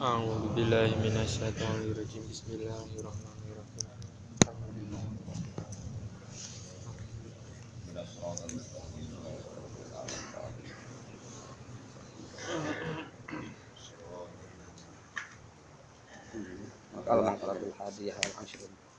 A'udzu billahi minasyaitonir rajim. Bismillahirrahmanirrahim. Al-Ahqabil Hadiyah Al-Ashrun.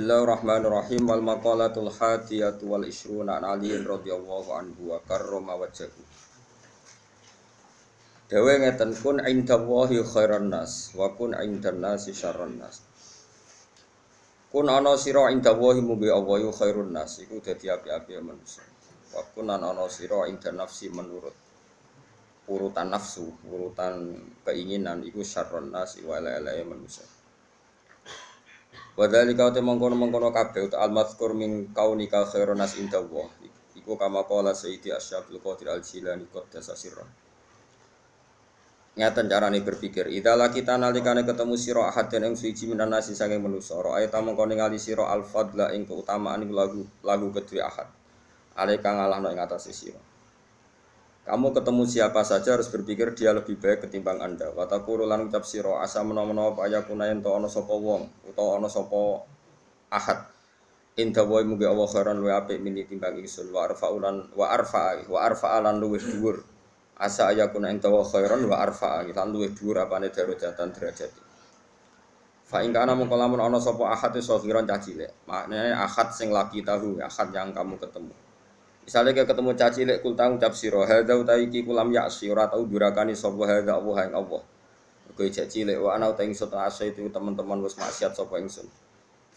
Bismillahirrahmanirrahim. Wal maqalatul hadiyatu wal ishruna an Ali radhiyallahu anhu wa karrama wajhahu. Dewe ngeten kun indallahi khairan nas wa kun indan nasi syarran nas. Kun ana sira indallahi mubi Allah khairun nas. Iku dadi api-api manusia wa kun ana sira indan nafsi menurut urutan nafsu urutan keinginan iku syarran nas wa ele manusia Wadali kau te mengkono mengkono kabeh uta al mazkur min kaunika khairun nas inda Allah. Iku kama qala Sayyidi Asyabul Qadir Al Jilani qaddasa sirra. Ngeten berpikir. Idza kita nalikane ketemu sira ahad den ing suci minan nasi saking manusa. Ra ayat mengkono ngali sira al fadla ing keutamaan lagu lagu kedue ahad. Ale kang ngalahno ing. Kamu ketemu siapa saja harus berpikir dia lebih baik ketimbang Anda. Wataku lan ucap sira asa menawa-menawa apa ya kunayen to ana sapa wong utawa ana sapa ahad. Inda wa mugi Allah khairan wa apik mini timbang ingsun wa arfa'ulan wa arfa'a wa arfa'alan luwih dhuwur. Asa ayakuna ing tawa khairan wa arfa'a lan luwih dhuwur apane darajatan derajat. Fa ing kana mung lamun ana sapa ahad iso khiran cah cilik. Ahad sing laki tahu, ahad yang kamu ketemu. Misalnya kayak ketemu caci lek kul tang ucap sira hadza utawi iki kulam ya ora tau durakani sapa hadza Allah ing Allah. Kowe caci lek wa ana utawi ingsun asa itu teman-teman wis maksiat sapa ingsun.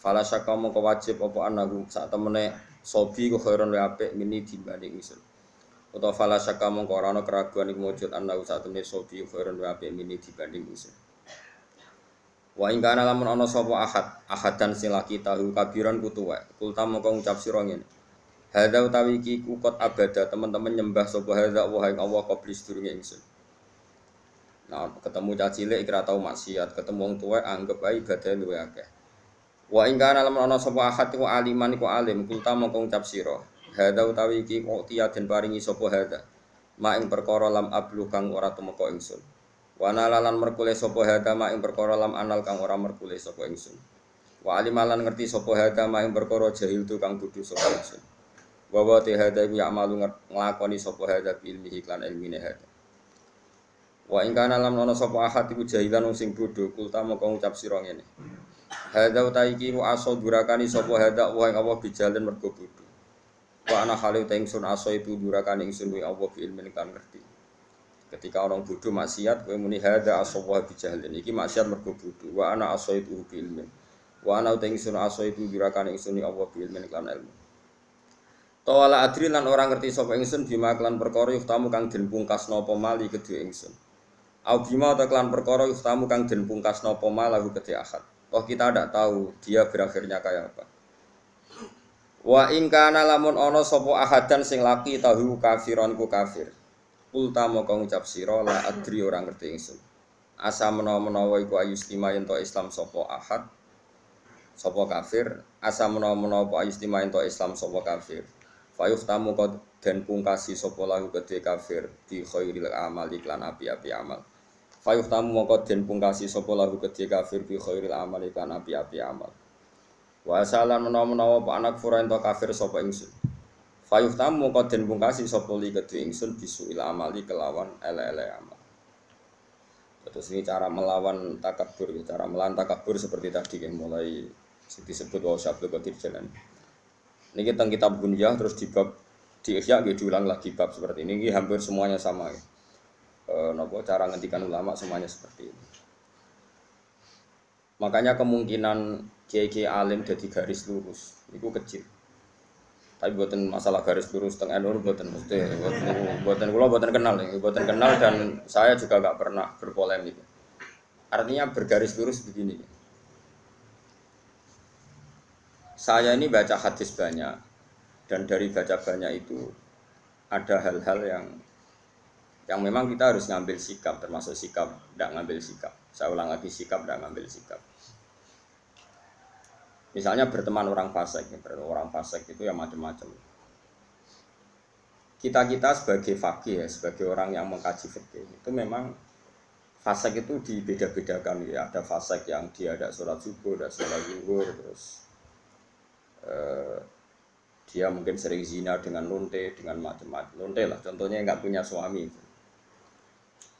Fala syaka mongko wajib apa anaku sak temene sobi ku khairon wa apik mini dibanding ingsun. Utawa fala syaka mongko ora ana keraguan iku wujud anaku sak temene sobi ku khairon wa apik mini dibanding ingsun. Wa ing kana lamun ana sapa ahad, ahadan sing laki tahu kabiran kutuwa. Kul ta mongko ngucap sira ngene. Hadza utawi iki kukot abada teman-teman nyembah sapa hadza wa ing Allah qabli sedurunge ingsun. Nah, ketemu caci cilik ikra tau maksiat, ketemu wong tuwa anggap ae ibadah luwe akeh. Wa ing kana lamun ana sapa ahad iku aliman iku alim, kulta mongko ngucap sira. Hadza utawi iki kok den paringi sapa hadza. Ma ing perkara lam ablu kang ora tumeka ingsun. Wa nalalan merkule sapa hadza ma ing perkara lam anal kang ora merkule sapa ingsun. Wa alimalan ngerti sapa hadza ma ing perkara jahil tu kang bodho sapa ingsun. Wa wa te hada iku ya'malu nglakoni sapa hada bi ilmihi lan ilmine hada wa ing kana lam ana sapa ahad iku jahilan sing bodho kulta moko ngucap sira ngene. Hada uta iki ku aso durakani sapa hada wa ing Allah bijalen mergo bodho. Wa ana hale ta ingsun aso itu durakani ingsun wa Allah bi ilmin kan ngerti. Ketika orang bodoh maksiat kowe muni hada aso wa bijalen iki maksiat mergo bodho. Wa ana aso itu bi wa ana ta ingsun aso itu durakani ingsun wa Allah bi ilmin kan ilmu Tawala adri lan orang ngerti sapa ingsun bima klan perkara yuftamu kang den pungkas napa mali kedhe ingsun. Au bima ta klan perkara yuftamu kang den pungkas napa malahu kedhe akad. Oh kita tidak tahu dia berakhirnya kayak apa. Wa ing kana lamun ana sapa ahadan sing laki tahu kafiron ku kafir. Kulta moko ngucap sira la adri orang ngerti ingsun. Asa menawa-menawa iku ayustima yen Islam sapa ahad sapa kafir, asa menawa-menawa ayustima yen Islam sapa kafir. Fayuh tamu kau dan pungkasi sopo lahu gede kafir di khairil amal iklan api-api amal. Fayuh tamu mongko den pungkasi sopo lahu gede kafir di khairil amal iklan api-api amal. Wa salan menawa-menawa pak anak fura ento kafir sopo ingsun. Fayuh tamu mongko den pungkasi sopo li gede ingsun bisuil amali kelawan ele-ele amal. Terus ini cara melawan takabur, cara melawan takabur seperti tadi yang mulai disebut wa syabdu qadir jalan. Ini kita kitab Bunyah terus di bab di Ihya gitu diulang lagi bab seperti ini. Ini hampir semuanya sama ya. E, nopo cara ngendikan ulama semuanya seperti ini. Makanya kemungkinan kiai alim jadi garis lurus itu kecil. Tapi buatan masalah garis lurus tengah nur buatan mesti buatan kula buatan kenal ya, buatan kenal dan saya juga gak pernah berpolemik. Artinya bergaris lurus begini. Saya ini baca hadis banyak. Dan dari baca banyak itu ada hal-hal yang yang memang kita harus ngambil sikap termasuk sikap tidak ngambil sikap. Saya ulang lagi sikap tidak ngambil sikap. Misalnya berteman orang fasik orang fasik itu ya macam-macam. Kita kita sebagai fakih ya, sebagai orang yang mengkaji fikih itu memang fasek itu dibeda-bedakan. Ya. Ada fasek yang dia ada sholat subuh, ada sholat zuhur, terus eh, dia mungkin sering zina dengan lonte, dengan macam-macam. Lonte lah, contohnya nggak punya suami.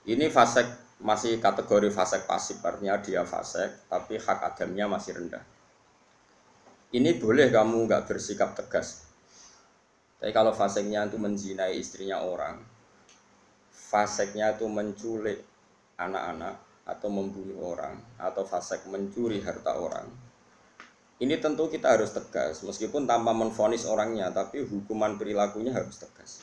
Ini fasek masih kategori fasek pasif, artinya dia fasek, tapi hak adamnya masih rendah. Ini boleh kamu nggak bersikap tegas, tapi kalau faseknya itu menzinai istrinya orang, faseknya itu menculik anak-anak atau membunuh orang, atau fasek mencuri harta orang. Ini tentu kita harus tegas, meskipun tanpa menfonis orangnya, tapi hukuman perilakunya harus tegas.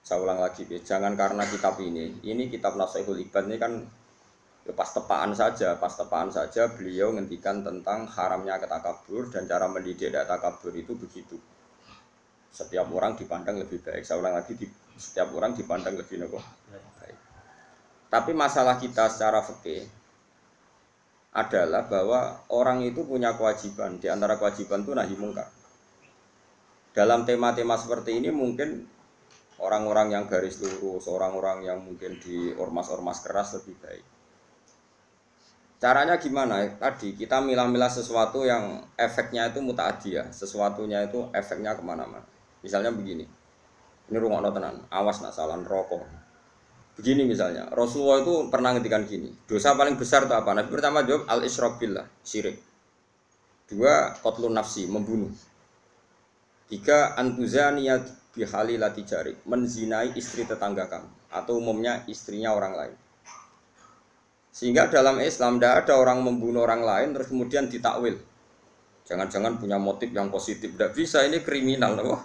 Saya ulang lagi, jangan karena kitab ini, ini kitab Nasihul Ibad ini kan ya pas tepaan saja, pas tepaan saja beliau ngendikan tentang haramnya ketakabur dan cara mendidik takabur itu begitu. Setiap orang dipandang lebih baik. Saya ulang lagi, di, setiap orang dipandang lebih nopo baik. Tapi masalah kita secara fikih adalah bahwa orang itu punya kewajiban. Di antara kewajiban itu nahi mungkar. Dalam tema-tema seperti ini mungkin orang-orang yang garis lurus, orang-orang yang mungkin di ormas-ormas keras lebih baik. Caranya gimana? Tadi kita milah-milah sesuatu yang efeknya itu mutaadiyah, sesuatunya itu efeknya ke mana-mana. Misalnya begini, ini rumah tenan, awas nak salah rokok. Begini misalnya, Rasulullah itu pernah ngetikan gini, dosa paling besar itu apa? Nabi pertama jawab al billah, syirik. Dua, kotlun nafsi, membunuh. Tiga, antuzaniyat bihali latijari, menzinai istri tetangga kamu atau umumnya istrinya orang lain. Sehingga dalam Islam tidak ada orang membunuh orang lain terus kemudian ditakwil. Jangan-jangan punya motif yang positif. Tidak bisa, ini kriminal. Loh.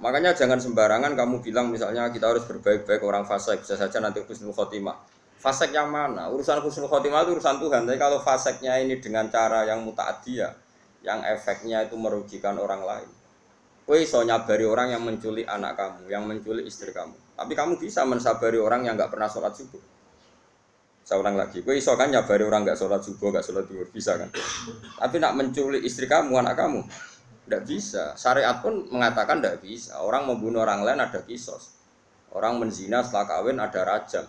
Makanya jangan sembarangan kamu bilang misalnya kita harus berbaik-baik orang fasik. Bisa saja nanti khusnul khotimah. Fasek yang mana? Urusan khusnul khotimah itu urusan Tuhan. Tapi kalau faseknya ini dengan cara yang muta'adiyah, yang efeknya itu merugikan orang lain. Kue iso nyabari orang yang menculik anak kamu, yang menculik istri kamu. Tapi kamu bisa mensabari orang yang nggak pernah sholat subuh. Ulang lagi, gue iso kan nyabari orang nggak sholat subuh, nggak sholat duhur, bisa kan? Tapi nak menculik istri kamu, anak kamu, tidak bisa. Syariat pun mengatakan tidak bisa. Orang membunuh orang lain ada kisos. Orang menzina setelah kawin ada rajam.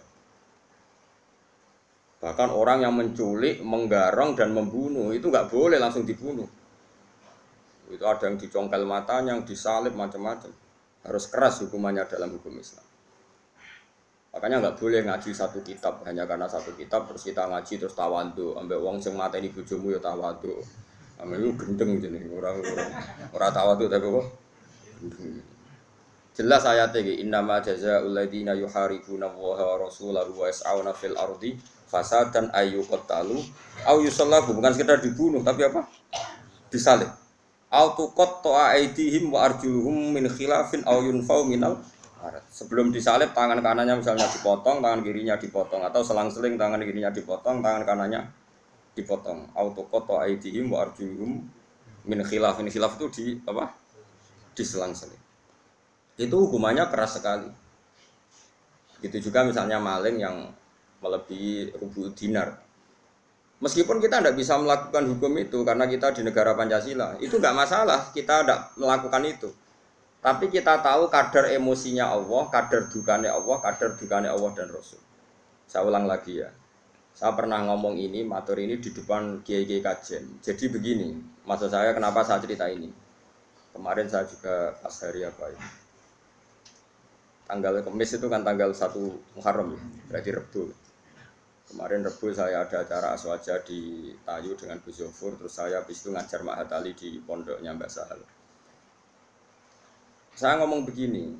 Bahkan orang yang menculik, menggarong dan membunuh itu nggak boleh langsung dibunuh. Itu ada yang dicongkel matanya, yang disalib macam-macam. Harus keras hukumannya dalam hukum Islam. Makanya nggak boleh ngaji satu kitab hanya karena satu kitab terus kita ngaji terus tawadu, ambek wong sing mateni bojomu ya tawadu. Ambek itu gendeng jenenge orang orang tawadu tapi kok Jelas ayatnya ini innama jazaa'ul ladzina yuharibuna wa rasulahu wa yas'auna fil ardi fasadan ayyuqtalu au yusallabu bukan sekedar dibunuh tapi apa? Disalib. Au tuqatta aidihim wa arjuluhum min khilafin au yunfau minal Sebelum disalib tangan kanannya misalnya dipotong, tangan kirinya dipotong atau selang-seling tangan kirinya dipotong, tangan kanannya dipotong. Auto koto aidihim wa arjuluhum min khilaf. Min khilaf itu di apa? Diselang-seling. Itu hukumannya keras sekali. Itu juga misalnya maling yang melebihi rubu dinar. Meskipun kita tidak bisa melakukan hukum itu karena kita di negara Pancasila, itu nggak masalah. Kita tidak melakukan itu. Tapi kita tahu kadar emosinya Allah, kadar dukanya Allah, kadar dukanya Allah dan Rasul. Saya ulang lagi ya. Saya pernah ngomong ini, matur ini di depan Kiai kajian. Jadi begini, maksud saya kenapa saya cerita ini. Kemarin saya juga pas hari apa ini. Tanggal kemis itu kan tanggal 1 Muharram ya, berarti Rebu. Kemarin Rebu saya ada acara aswaja di Tayu dengan Gus Zofur, terus saya habis itu ngajar Mahatali di pondoknya Mbak Sahal saya ngomong begini,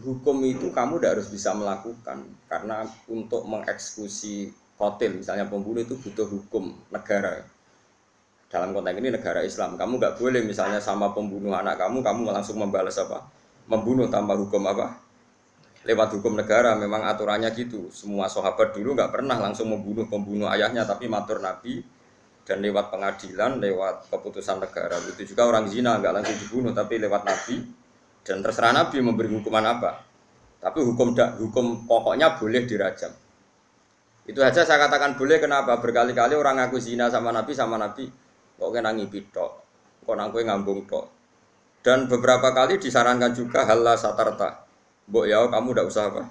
hukum itu kamu tidak harus bisa melakukan karena untuk mengeksekusi kotil misalnya pembunuh itu butuh hukum negara. Dalam konteks ini negara Islam. Kamu nggak boleh misalnya sama pembunuh anak kamu kamu langsung membalas apa? Membunuh tanpa hukum apa? Lewat hukum negara memang aturannya gitu. Semua sahabat dulu nggak pernah langsung membunuh pembunuh ayahnya tapi matur nabi dan lewat pengadilan lewat keputusan negara. Itu juga orang zina nggak langsung dibunuh tapi lewat nabi. Dan terserah Nabi memberi hukuman apa. Tapi hukum hukum pokoknya boleh dirajam. Itu saja saya katakan boleh kenapa berkali-kali orang ngaku zina sama Nabi sama Nabi kok kena ngipi tok, kok nangkue ngambung tok. Dan beberapa kali disarankan juga hala satarta. Mbok ya kamu tidak usah apa?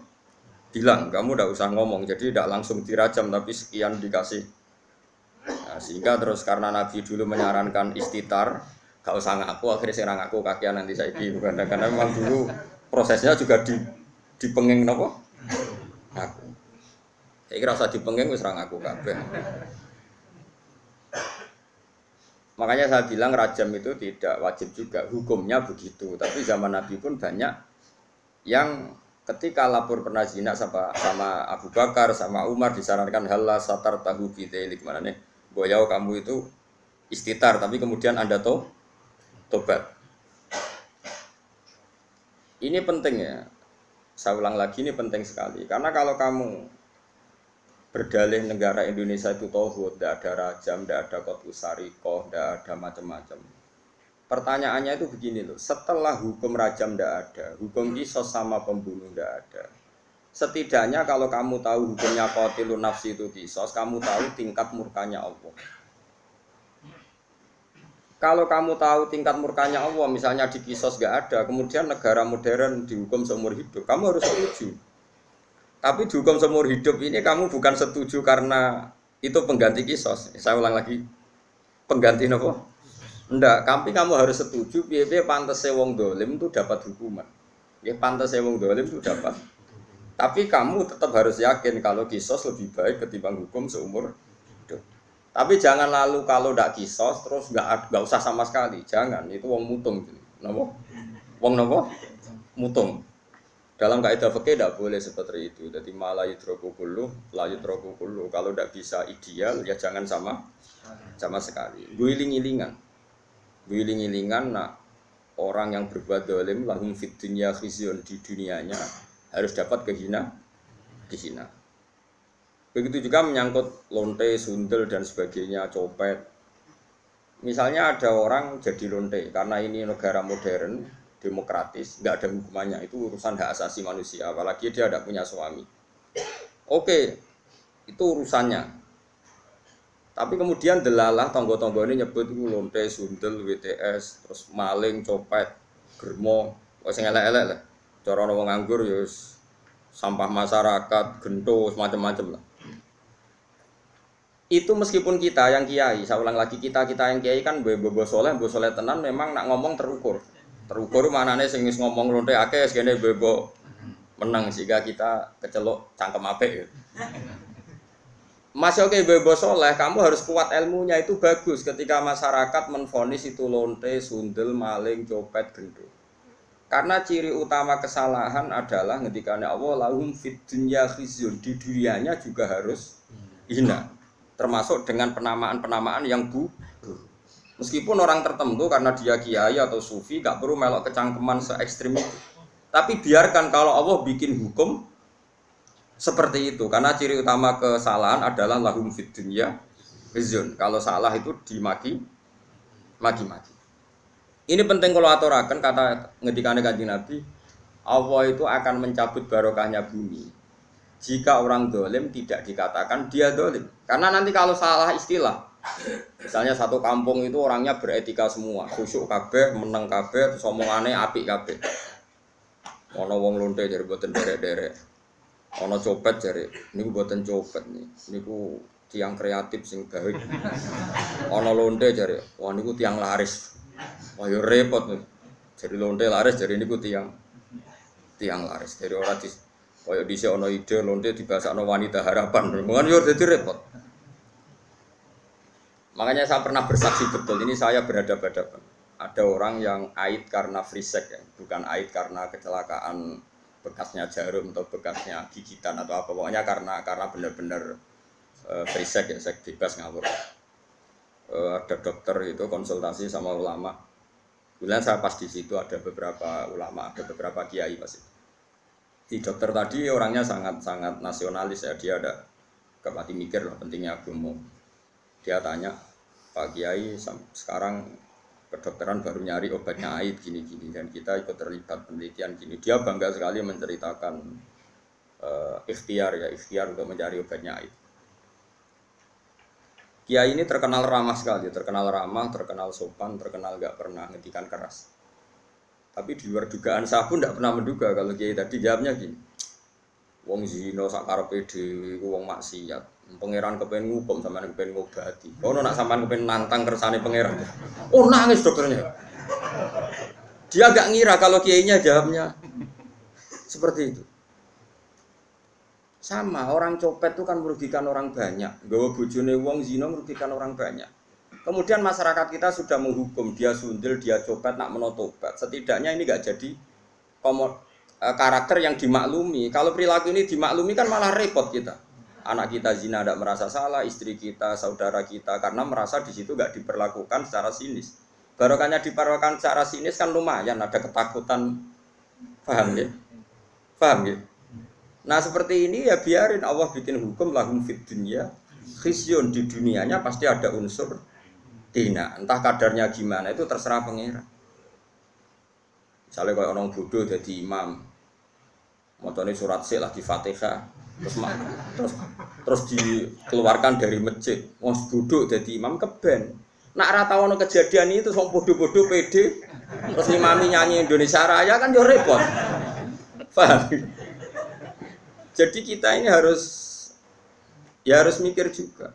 Bilang, kamu tidak usah ngomong. Jadi tidak langsung dirajam tapi sekian dikasih. Nah, sehingga terus karena Nabi dulu menyarankan istitar, gak usah ngaku akhirnya saya ngaku kakian nanti saya bukan karena memang dulu prosesnya juga di dipenging nopo saya kira usah dipenging wis aku kabeh makanya saya bilang rajam itu tidak wajib juga hukumnya begitu tapi zaman Nabi pun banyak yang ketika lapor pernah zina sama, sama Abu Bakar sama Umar disarankan halah satar tahu bidelik mana nih boyau kamu itu istitar tapi kemudian anda tahu tobat. Ini penting ya. Saya ulang lagi ini penting sekali. Karena kalau kamu berdalih negara Indonesia itu tohut, tidak ada rajam, tidak ada kotu sarikoh, tidak ada macam-macam. Pertanyaannya itu begini loh, setelah hukum rajam tidak ada, hukum kisos sama pembunuh tidak ada. Setidaknya kalau kamu tahu hukumnya kotilun nafsi itu kisos, kamu tahu tingkat murkanya Allah. Kalau kamu tahu tingkat murkanya Allah, misalnya di kisos gak ada, kemudian negara modern dihukum seumur hidup, kamu harus setuju. Tapi dihukum seumur hidup ini kamu bukan setuju karena itu pengganti kisos. Saya ulang lagi, pengganti apa? Enggak, tapi kamu harus setuju biaya pantas wong dolim itu dapat hukuman. Ya pantas wong dolim itu dapat. Tapi kamu tetap harus yakin kalau kisos lebih baik ketimbang hukum seumur tapi jangan lalu kalau tidak kisos terus nggak nggak usah sama sekali. Jangan itu wong mutung. Nopo? Wong nopo? Mutung. Dalam kaidah fikih tidak boleh seperti itu. Jadi malah yudroku kulu, layu yudroku kulu. Kalau tidak bisa ideal ya jangan sama sama sekali. Guiling-gilingan. Guiling-gilingan nah orang yang berbuat dolim lahum fit dunia di dunianya harus dapat kehina dihina. Begitu juga menyangkut lonte, sundel dan sebagainya, copet. Misalnya ada orang jadi lonte karena ini negara modern, demokratis, nggak ada hukumannya. Itu urusan hak asasi manusia, apalagi dia tidak punya suami. Oke, itu urusannya. Tapi kemudian delalah tonggo-tonggo ini nyebut lonte, sundel, WTS, terus maling, copet, germo, wah sing elek-elek lah. Cara wong nganggur ya sampah masyarakat, gento, macam-macam lah itu meskipun kita yang kiai, saya ulang lagi kita kita yang kiai kan bobo soleh, bobo soleh tenan memang nak ngomong terukur, terukur mana nih sing ngomong lonte akeh, segini bobo menang sehingga kita kecelok cangkem ape. Gitu. Masih oke bobo soleh, kamu harus kuat ilmunya itu bagus ketika masyarakat menfonis itu lonte, sundel, maling, copet, gendut. Karena ciri utama kesalahan adalah ketika Allah lahum fit dunya di dunianya juga harus hina termasuk dengan penamaan-penamaan yang bu meskipun orang tertentu karena dia kiai atau sufi gak perlu melok kecangkeman se ekstrim itu. Tapi biarkan kalau Allah bikin hukum seperti itu. Karena ciri utama kesalahan adalah lahum fid dunya kalau salah itu dimaki maki-maki. Ini penting kalau aturakan kata ngedikannya kanji Nabi Allah itu akan mencabut barokahnya bumi jika orang dolim tidak dikatakan dia dolim. Karena nanti kalau salah istilah, misalnya satu kampung itu orangnya beretika semua, khusyuk kabeh, meneng kabeh, terus omongannya api kabeh. Ono wong lonte jadi buatan derek-derek. Ono copet jadi, ini buatan copet nih. Ini ku tiang kreatif sing baik. Ono lonte jadi, wah ini ku tiang laris. Wah yo repot nih. Jadi lonte laris, jadi ini ku tiang tiang laris. Jadi Kaya di ono ide lonte ono wanita harapan. Bukan yo jadi repot. Makanya saya pernah bersaksi betul ini saya berhadapan-hadapan. Ada orang yang ait karena free sex ya, bukan ait karena kecelakaan bekasnya jarum atau bekasnya gigitan atau apa pokoknya karena karena benar-benar uh, free sex ya seks bebas ngawur. Uh, ada dokter itu konsultasi sama ulama. Kemudian saya pas di situ ada beberapa ulama, ada beberapa kiai pasti di dokter tadi orangnya sangat sangat nasionalis ya dia ada kepati mikir lah pentingnya agama dia tanya Pak Kiai sekarang kedokteran baru nyari obatnya aid gini-gini. Dan kita ikut terlibat penelitian gini. Dia bangga sekali menceritakan uh, ikhtiar ya ikhtiar untuk mencari obatnya aid Kiai ini terkenal ramah sekali. Terkenal ramah terkenal sopan terkenal gak pernah ngetikan keras. Tapi di luar dugaan saya pun tidak pernah menduga kalau kiai tadi jawabnya gini. Wong zino sak karepe dhewe iku wong maksiat. Pangeran kepen ngukum sampean kepen ngobati. Kono nak sampean kepen nantang kersane pangeran. Oh nangis dokternya. Dia agak ngira kalau kiainya jawabnya seperti itu. Sama, orang copet itu kan merugikan orang banyak. Gawa bojone wong zina merugikan orang banyak. Kemudian masyarakat kita sudah menghukum dia sundel, dia copet, nak menotobat. Setidaknya ini gak jadi komod, eh, karakter yang dimaklumi. Kalau perilaku ini dimaklumi kan malah repot kita. Anak kita zina tidak merasa salah, istri kita, saudara kita, karena merasa di situ gak diperlakukan secara sinis. Barokahnya diperlakukan secara sinis kan lumayan, ada ketakutan, paham ya? Paham ya? Nah seperti ini ya biarin Allah bikin hukum lahum fit dunia khizyun di dunianya pasti ada unsur tina entah kadarnya gimana itu terserah pangeran misalnya kalau orang bodoh jadi imam motornya surat sih lah di fatihah terus terus terus dikeluarkan dari masjid mau bodoh jadi imam keben nak ono kejadian itu sok bodoh-bodoh pede terus imami nyanyi Indonesia Raya kan yo repot paham jadi kita ini harus ya harus mikir juga.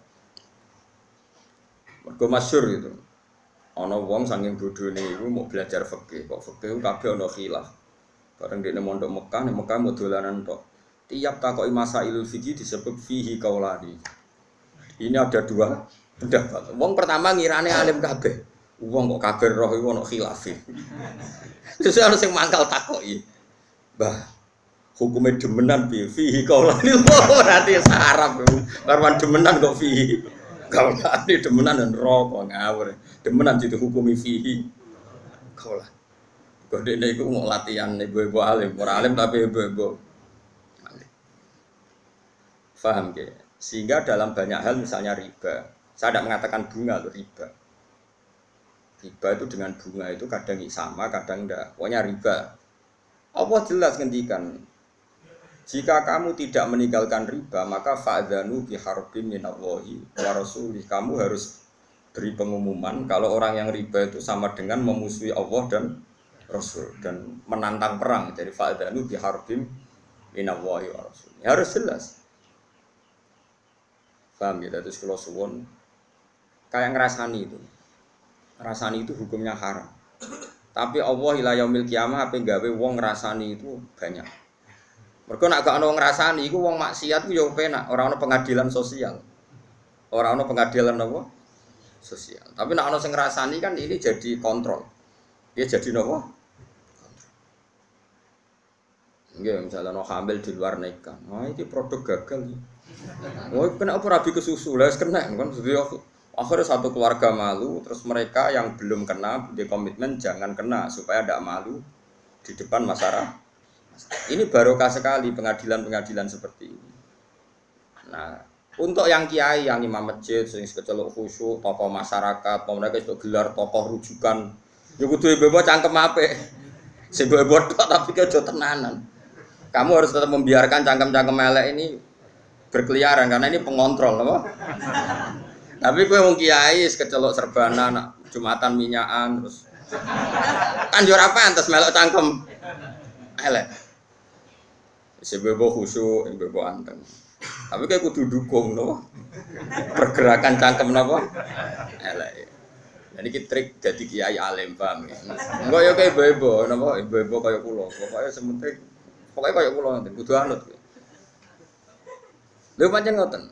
Mergo masyhur gitu. Ana wong saking bodhone iku mau belajar fikih, kok fikih kabeh ana khilaf. Bareng dekne mondok Mekah, nek Mekah mau dolanan tok. Tiap takoki masailul fikih disebut fihi kaulani. Ini ada dua pendapat. Wong pertama ngirane alim kabeh. Wong kok kabeh roh iku ana khilaf. Terus ana sing mangkal takoki. Bah, hukumnya demenan bi fihi kaulanil berarti sarap karwan demenan kok fihi kaulani demenan dan rokok ngawur demenan itu hukumi fihi kaulan kode ini aku mau latihan ibu-ibu alim orang alim tapi ibu-ibu paham ke sehingga dalam banyak hal misalnya riba saya tidak mengatakan bunga loh riba riba itu dengan bunga itu kadang sama kadang enggak pokoknya riba Allah jelas ngendikan jika kamu tidak meninggalkan riba, maka fa'dhanu biharbim minallahi wa rasulih. Kamu harus beri pengumuman kalau orang yang riba itu sama dengan memusuhi Allah dan Rasul dan menantang perang. Jadi fa'dhanu biharbim minallahi wa rasulih. Harus jelas. Paham ya? Terus kalau suwon kayak ngerasani itu. Ngerasani itu hukumnya haram. Tapi Allah ila yaumil kiamah apa gawe wong ngerasani itu banyak. Mereka nak gak ono ngrasani iku wong maksiat ku yo penak, ora ono pengadilan sosial. Ora ono pengadilan apa? Sosial. Tapi nak ono sing ngrasani kan ini jadi kontrol. Dia jadi nopo? Enggak, misalnya no hamil di luar nikah. Nah, ini produk gagal. Oh, kena apa rabi ke susu? Lah, kena kan. Jadi akhirnya satu keluarga malu, terus mereka yang belum kena, di komitmen jangan kena supaya tidak malu di depan masyarakat ini barokah sekali pengadilan-pengadilan seperti ini. Nah, untuk yang kiai, yang imam masjid, sering kecelok khusyuk, tokoh masyarakat, mereka itu gelar tokoh rujukan. Ya kudu ibu cangkem apa? Sing ibu tapi kejo tenanan. Kamu harus tetap membiarkan cangkem-cangkem elek ini berkeliaran karena ini pengontrol, apa? Tapi gue mau kiai, kecelok serbana, nak jumatan minyakan, terus kanjur apa antas melok cangkem elek. Sebebo khusyuk, sebebo anteng. Tapi kayak kudu dukung no. Pergerakan cangkem nopo. Elek. Jadi kita trik jadi kiai alim paham ya. Enggak ya kayak ibu-ibu, napa ibu-ibu kayak pulau. Pokoknya sementing pokoknya kayak pulau nanti kudu anut. Lha pancen ngoten.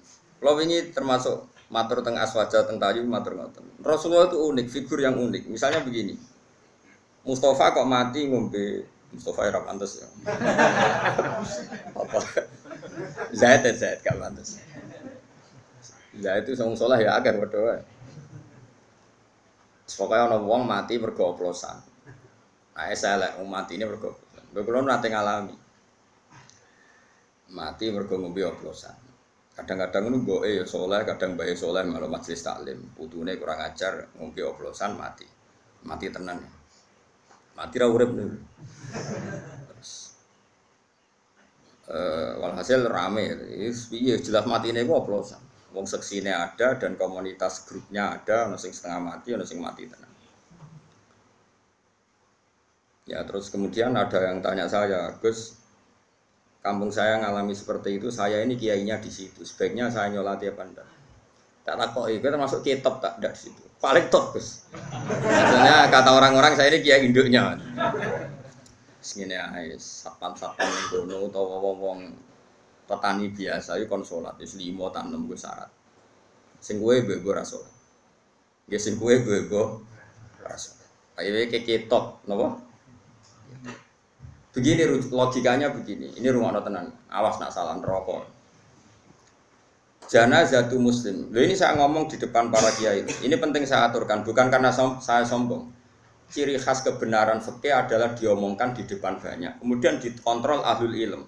Kalau ini termasuk matur teng aswaja teng tayu matur ngoten. Rasulullah itu unik, figur yang unik. Misalnya begini. Mustafa kok mati ngombe Mustafa ya pantas ya. Apa? Zaid Zaid gak pantas. Zaid itu sama sholah ya agar berdoa. Pokoknya orang wong mati mergo oplosan. Nah, saya lah mati ini mergo oplosan. Bekulon nanti ngalami. Mati mergo ngombe oplosan. Kadang-kadang ini gue ya soleh, kadang bayi soleh malah majelis taklim. Putune kurang ajar, ngombe oplosan mati. Mati tenan. Mati ra urip nih. Uh, walhasil rame, iya jelas mati ini oplosan. Wong seksine ada dan komunitas grupnya ada, ono setengah mati, ono mati tenang. Ya terus kemudian ada yang tanya saya, Gus, kampung saya ngalami seperti itu, saya ini kiainya di situ, sebaiknya saya nyolati apa enggak? Tak takut itu termasuk kitab tak ada di situ. Paling top Gus. Maksudnya kata orang-orang saya ini kiai induknya. Segini aja, satpam-satpam yang kono atau wong-wong petani biasa itu konsolat, itu lima tanam gue syarat. Sing gue bebo rasul. Gak sing gue. Ayo kitab, nopo? Begini logikanya begini. Ini rumah tenan. Awas nak salah rokok. Jana zatu muslim. Loh ini saya ngomong di depan para kiai. Ini penting saya aturkan. Bukan karena som saya sombong. Ciri khas kebenaran fikih adalah diomongkan di depan banyak. Kemudian dikontrol ahlul ilm.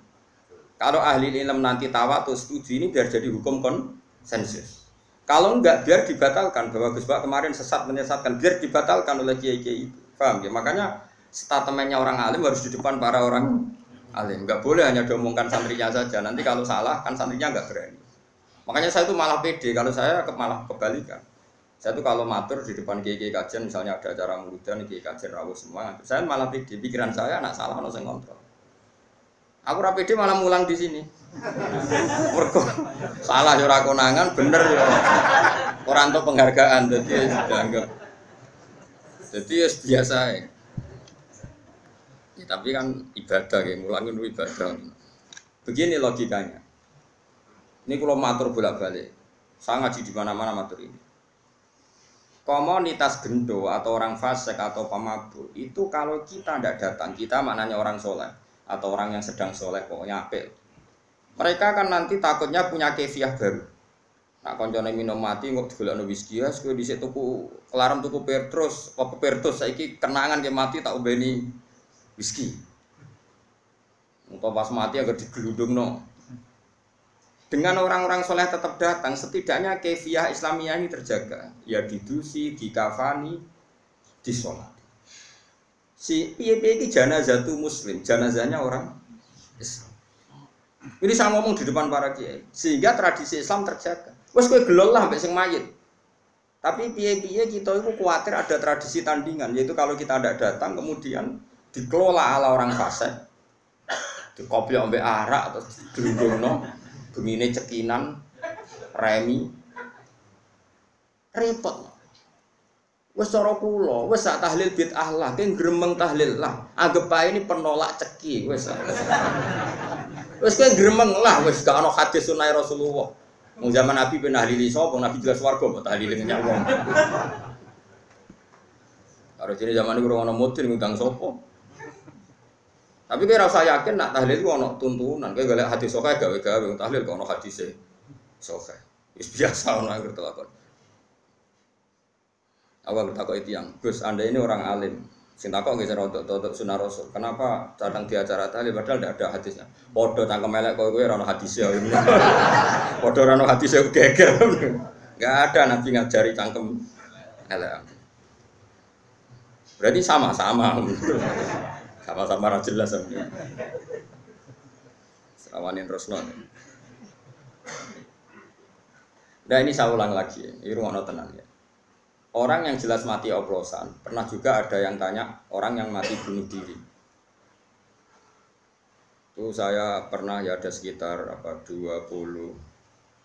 Kalau ahli ilm nanti tawa atau setuju ini biar jadi hukum konsensus. Kalau enggak biar dibatalkan bahwa Gus kemarin sesat menyesatkan biar dibatalkan oleh kiai-kiai itu. Paham ya? Makanya statementnya orang alim harus di depan para orang alim. Enggak boleh hanya diomongkan santrinya saja. Nanti kalau salah kan santrinya enggak berani. Makanya saya itu malah pede. Kalau saya malah kebalikan. Saya tuh kalau matur di depan kiai kajian, misalnya ada acara murudan, kiai kajian rawuh semua, saya malah pede. Pikiran saya anak salah, no saya kontrol. Aku rapi malah mulang di sini. Mergo salah yo konangan, bener yo. Orang tuh penghargaan, jadi sudah enggak. Jadi biasa ya. Ya, tapi kan ibadah ya, mulang itu ibadah. Begini logikanya. Ini kalau matur bolak-balik. Saya ngaji di mana-mana matur ini. Komunitas gendo atau orang fasik atau pemabuk itu kalau kita tidak datang, kita maknanya orang soleh atau orang yang sedang soleh pokoknya apel. Mereka kan nanti takutnya punya kefiah baru. Nak koncone minum mati nggak digolekno whisky ya, kowe dhisik tuku kelarem tuku Petrus, apa Petrus saiki kenangan ke mati tak ubeni whisky. Untuk pas mati agar digeludung no. Dengan orang-orang soleh tetap datang, setidaknya kefiah Islamiyah ini terjaga. Ya didusi, dikafani, disolat. Si piye piye ini janazah tuh muslim, janazahnya orang Islam. Ini saya ngomong di depan para kiai, sehingga tradisi Islam terjaga. Wes kue gelol lah sampai sing mayit. Tapi piye piye kita itu khawatir ada tradisi tandingan, yaitu kalau kita tidak datang kemudian dikelola ala orang fase dikopi ambek arak atau no begini cekinan remi repot Wes cara kula, wes sak tahlil bid'ah lah, kan gremeng tahlil lah. Anggap ae ini penolak ceki, wes. Wes kan gremeng lah, wes gak ono hadis sunah Rasulullah. Mau zaman Nabi ben tahlili sapa, Nabi jelas warga kok tahlili nyak wong. Karo jadi zaman iku ora ono mudin ngundang sapa. Tapi kira rasa yakin nak tahlil itu ono tuntunan, kayak gak hati sokai gawe gawe tahlil kok ono hadis e sokai. Biasa ono ngerti lakon. Awal takut itu yang Gus Anda ini orang alim. Sing takut nggih untuk untuk sunnah Rasul. Kenapa datang di acara tahlil padahal tidak ada hadisnya. Podo tangkem melek kowe kowe ora ono hadisnya. Podo ora ono hadisnya geger. Enggak ada Nabi ngajari cangkem elek. Berarti sama-sama. Sama-sama ra jelas sampe. Serawanin Rosno. Nah ini saya ulang lagi, ini rumah tenang ya. Orang yang jelas mati oplosan, pernah juga ada yang tanya orang yang mati bunuh diri. Itu saya pernah ya ada sekitar apa 22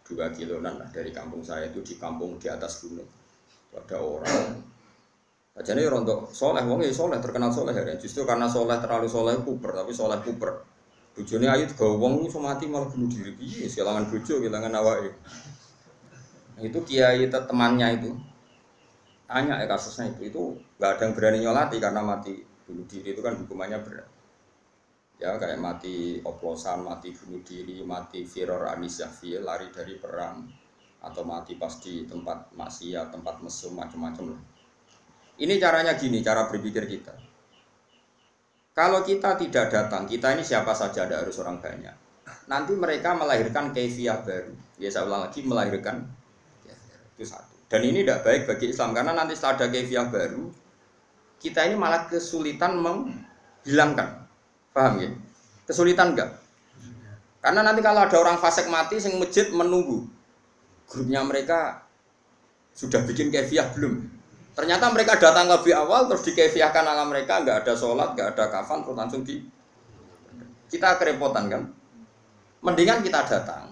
kiloan lah dari kampung saya itu di kampung di atas gunung. Ada orang jadi rontok soleh, wong ya soleh terkenal soleh ya. Justru karena soleh terlalu soleh kuper, tapi soleh kuper. Bujone ayu gawe wong iso mati malah bunuh diri. Piye kehilangan bojo, kehilangan awake. Nah, itu kiai temannya itu tanya ya kasusnya itu itu nggak ada yang berani nyolati karena mati bunuh diri itu kan hukumannya berat ya kayak mati oplosan mati bunuh diri mati firor anisafi lari dari perang atau mati pas di tempat maksiat tempat mesum macam-macam lah ini caranya gini, cara berpikir kita. Kalau kita tidak datang, kita ini siapa saja, ada harus orang banyak. Nanti mereka melahirkan kefiah baru. Ya saya ulang lagi, melahirkan itu satu. Dan ini tidak baik bagi Islam karena nanti setelah ada kefiah baru, kita ini malah kesulitan menghilangkan. Paham ya? Kesulitan enggak? Karena nanti kalau ada orang fasik mati, sing masjid menunggu. Grupnya mereka sudah bikin kefiah belum? Ternyata mereka datang lebih awal terus dikefiahkan ala mereka nggak ada sholat, nggak ada kafan terus langsung di kita kerepotan kan. Mendingan kita datang.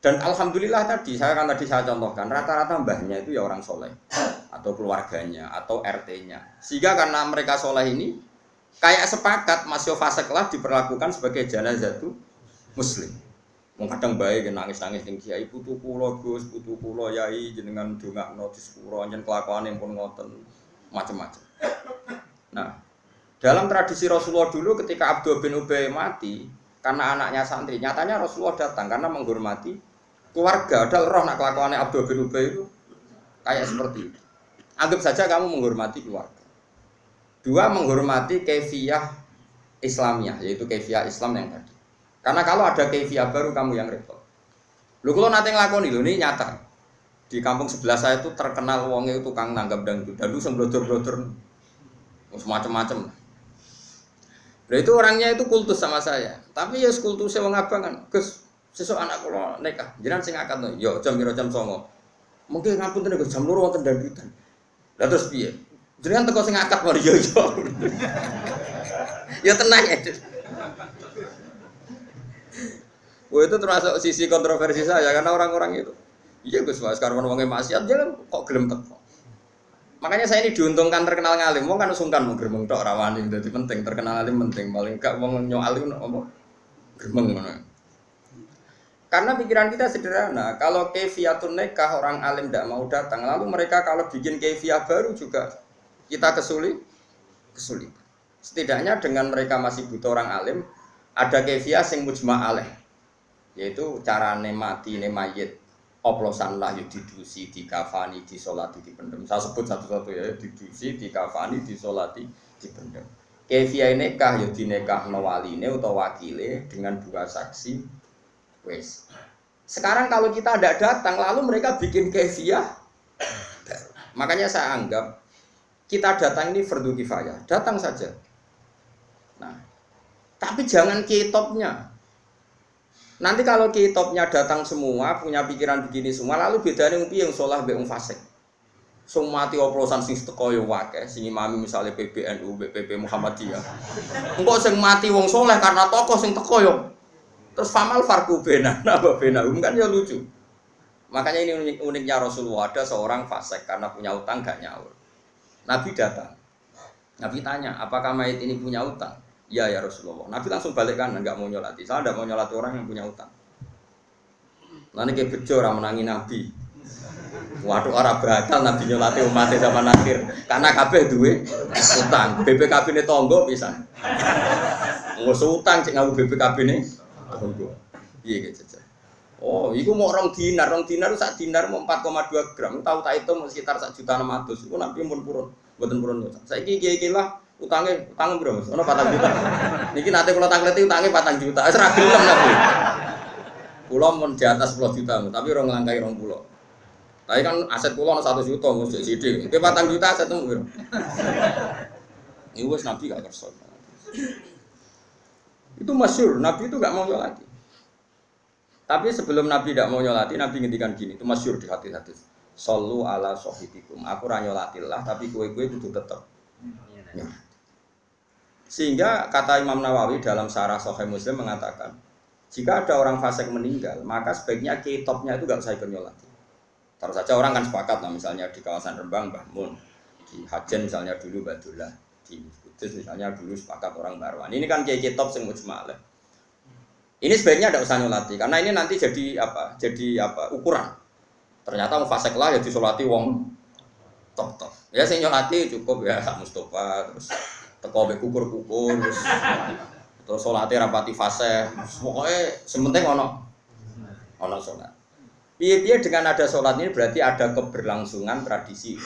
Dan alhamdulillah tadi saya kan tadi saya contohkan rata-rata mbahnya itu ya orang soleh atau keluarganya atau RT-nya. Sehingga karena mereka soleh ini kayak sepakat Mas Yofa sekelah diperlakukan sebagai jenazah itu muslim. Wong kadang baik nangis-nangis ning kiai putu kula Gus, putu kula yai jenengan dongakno di sepuro nyen kelakuane pun ngoten macam-macam. Nah, dalam tradisi Rasulullah dulu ketika Abdul bin Ubay mati karena anaknya santri, nyatanya Rasulullah datang karena menghormati keluarga. Ada roh nak kelakuannya Abdul bin Ubay itu kayak seperti itu. Anggap saja kamu menghormati keluarga. Dua menghormati kefiah Islamnya, yaitu kefiah Islam yang tadi. Karena kalau ada kefiah baru kamu yang repot. Lu kalau nanti ngelakoni lu ini nyata. Di kampung sebelah saya itu terkenal wongnya itu tukang nanggap dangdut. Dan lu sembrotor-brotor macam-macam. Nah itu orangnya itu kultus sama saya. Tapi ya kultusnya wong abang kan. Gus, sesuk anak kula nikah. Jenengan sing akad. Yo jam jam 09.00. Mungkin ngapunten Gus jam 2 wonten dangdutan. Lah terus piye? Jenengan teko sing akad mari yo yo. ya tenang ya. Itu termasuk sisi kontroversi saya karena orang-orang itu. Iya Gus Mas, karena wongnya maksiat dia kan kok gelem teko. Makanya saya ini diuntungkan terkenal ngalim. Wong kan sungkan mau gremeng tok rawani jadi penting terkenal ngalim penting. Paling gak wong nyoalim apa gremeng ngono. Karena pikiran kita sederhana, kalau kefiatun nekah orang alim tidak mau datang, lalu mereka kalau bikin kefiah baru juga kita kesulit, kesulit. Setidaknya dengan mereka masih butuh orang alim, ada kefiah sing mujma alaih yaitu cara mati ne mayit oplosan lah ya didusi, dikafani, disolati, dipendem. Saya sebut satu-satu ya, didusi, dikafani, disolati, dipendem. Kevia nekah ya dinekah waline atau wakile dengan dua saksi. Wes. Sekarang kalau kita tidak datang, lalu mereka bikin kevia. Makanya saya anggap kita datang ini fardu kifayah. Datang saja. Nah, tapi jangan kitopnya. Nanti kalau kitopnya datang semua, punya pikiran begini semua, lalu bedanya yang yang sholah be fasik. Semua mati oplosan sing teko yo wake, sing imami misalnya PBNU, BPP Muhammadiyah. Engkau sing mati wong soleh karena tokoh sing teko yo. Terus famal farku bena, napa bena, kan ya lucu. Makanya ini unik, uniknya Rasulullah ada seorang fasik karena punya utang gak nyaur. Nabi datang. Nabi tanya, apakah mayat ini punya utang? Ya ya Rasulullah. Nabi langsung balik kan, nggak mau nyolati. Saya tidak mau nyolati orang yang punya utang. Nanti kayak bejo orang menangi Nabi. Waduh orang bakal Nabi nyolati umatnya sama Nasir. Karena kabeh duwe utang. BPKB ini tonggo bisa. Nggak utang cek ngaku BPKB ini tonggo. Iya gitu. Oh, itu mau orang dinar, orang dinar itu saat dinar mau 4,2 gram. Tahu tak itu sekitar satu juta enam ratus. Itu nanti pun purun, buatan purun. Saya kiki lah utangnya utang berapa? Ono patang juta. Niki nanti kalau tangleti utangnya patang juta. Serah gelem nabi. Pulau mau di atas 10 juta, tapi orang langkai orang pulau. Tapi kan aset pulau satu juta, mesti sidik. Tapi patang juta aset itu biro. Ini wes nabi gak kerso. Itu masyur, nabi itu gak mau nyolati. Tapi sebelum nabi tidak mau nyolati, nabi ngendikan gini, itu masyur di hati-hati. Solu ala sohibikum. Aku ranyolatillah, tapi kue-kue itu tetap. Ya. Sehingga kata Imam Nawawi dalam Sarah Sahih Muslim mengatakan, jika ada orang fasik meninggal, maka sebaiknya kitopnya itu gak usah ikut nyolati. Terus saja orang kan sepakat lah, misalnya di kawasan Rembang, Mbah Mun, di Hajen misalnya dulu Badullah, di Kudus misalnya dulu sepakat orang Barwan. Ini kan kiai kitop sing mujmalah. Ini sebaiknya tidak usah nyolati, karena ini nanti jadi apa? Jadi apa? Ukuran. Ternyata mau fasik lah, jadi solati wong top top. Ya nyolati cukup ya Mustafa terus teko be kukur-kukur terus terus salate rapati fase. Pokoknya sementing ono ono salat. Piye-piye dengan ada sholat ini berarti ada keberlangsungan tradisi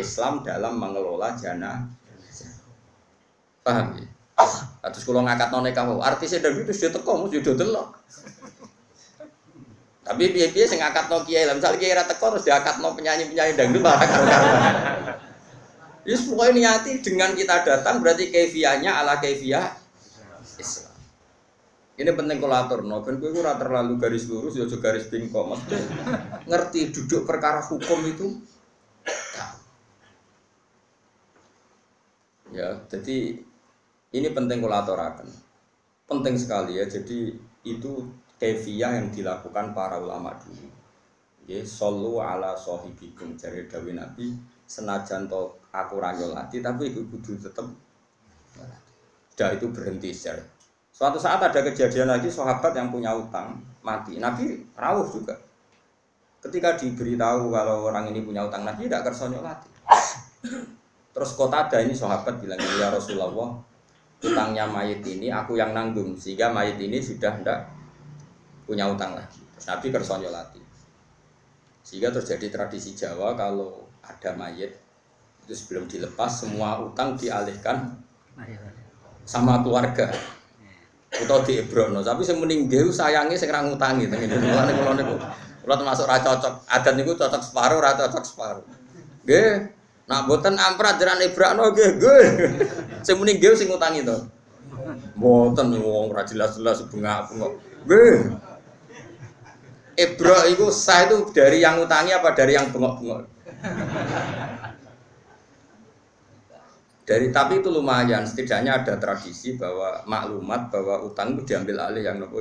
Islam dalam mengelola jana. Paham ya? Terus kalau ngangkat none kamu, artisnya dari itu sudah teko, mesti sudah delok. Tapi piye-piye sing ngangkat no kiai, misalnya kiai ra teko terus diangkat no penyanyi-penyanyi dangdut malah karo-karuan. Yes, pokoknya niati dengan kita datang berarti kefiahnya ala kefiah Islam. Ini penting kolator, no. Ben gue ora terlalu garis lurus, ya garis bingkong. Maksudnya ngerti duduk perkara hukum itu. Ya, jadi ini penting kolaborakan. Penting sekali ya. Jadi itu kefiah yang dilakukan para ulama dulu. Ya, solu ala sohibikum dari Dawi Nabi senajan to aku ranyolati tapi itu kudu tetap sudah itu berhenti secara suatu saat ada kejadian lagi sahabat yang punya utang mati. Nabi rawuh juga. Ketika diberitahu kalau orang ini punya utang Nabi tidak kersa nyolati terus kota ada ini sahabat bilang ya Rasulullah utangnya mayit ini aku yang nanggung sehingga mayit ini sudah tidak punya utang lagi. Terus Nabi kersa nyolati sehingga terjadi tradisi Jawa kalau ada mayit itu sebelum dilepas semua utang dialihkan sama keluarga. Atau di Ebrono tapi saya meninggal sayangnya saya ngerang utangi tengen mulane kula niku kula termasuk ra cocok. Adat niku cocok separuh ra cocok separuh. Nggih. Nak boten amprat jaran Ebrono nggih nggih. Saya meninggal sing ngutangi to. Boten wong ra jelas-jelas bunga-bunga nggih. Ebro itu sah itu dari yang utangi apa dari yang bengok-bengok? Dari tapi itu lumayan, setidaknya ada tradisi bahwa maklumat bahwa utang itu diambil alih yang nopo.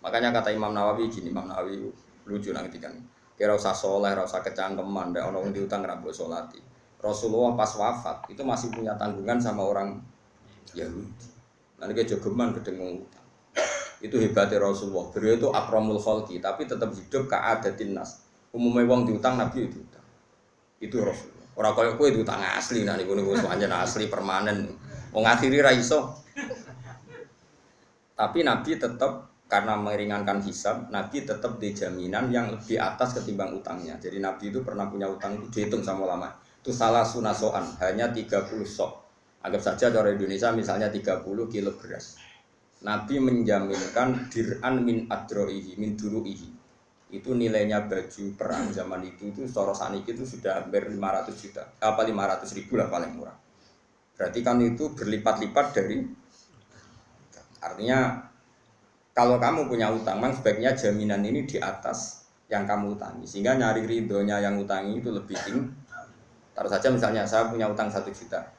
Makanya kata Imam Nawawi gini, Imam Nawawi lucu nanti kan. Kira usah soleh, usah kecangkeman, deh orang di utang rabu solati. Rasulullah pas wafat itu masih punya tanggungan sama orang Yahudi. Nanti kayak jogeman kedengung utang. Itu hebatnya Rasulullah. Beliau itu akramul kholki, tapi tetap hidup keadatin nas. Umumnya wong diutang Nabi itu utang. Itu Rasulullah. Orang kaya kue itu utang asli, nah niku niku semuanya asli permanen. Wong akhiri ra. Tapi Nabi tetap karena meringankan hisab, Nabi tetap di jaminan yang lebih atas ketimbang utangnya. Jadi Nabi itu pernah punya utang itu dihitung sama lama. Itu salah sunasoan, hanya 30 sok. Anggap saja cara Indonesia misalnya 30 kilo beras. Nabi menjaminkan dir'an min adroihi, min duruihi itu nilainya baju perang zaman itu itu soro saniki itu sudah hampir 500 juta apa 500 ribu lah paling murah. Berarti kan itu berlipat-lipat dari artinya kalau kamu punya utang memang sebaiknya jaminan ini di atas yang kamu utangi. Sehingga nyari ridhonya yang utangi itu lebih tinggi. Taruh saja misalnya saya punya utang satu juta.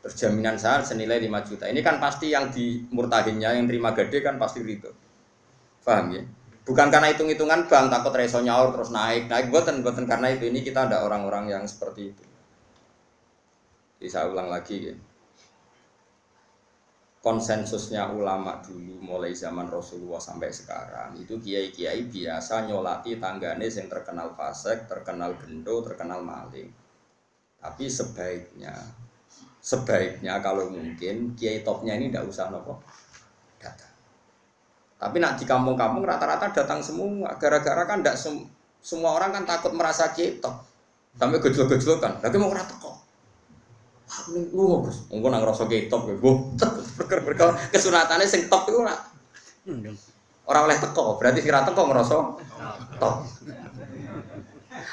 Terus jaminan saya senilai 5 juta. Ini kan pasti yang di murtahinnya yang terima gede kan pasti ridho. Paham ya Bukan karena hitung-hitungan bang takut reso nyaur terus naik naik buatan buatan karena itu ini kita ada orang-orang yang seperti itu. Saya ulang lagi ya. Konsensusnya ulama dulu mulai zaman Rasulullah sampai sekarang itu kiai-kiai biasa nyolati tanggane yang terkenal fasek, terkenal gendo, terkenal maling. Tapi sebaiknya sebaiknya kalau mungkin kiai topnya ini tidak usah nopo tapi nak di kampung-kampung rata-rata datang semua. Gara-gara kan tidak sem semua orang kan takut merasa kita. Sampai gejol kan. Tapi mau rata kok. Aku nih lu Gus. Engko nang rasa ketok ya, Bu. Perkara kesunatannya sing top iku ora. Orang oleh teko, berarti kira teko ngerasa top.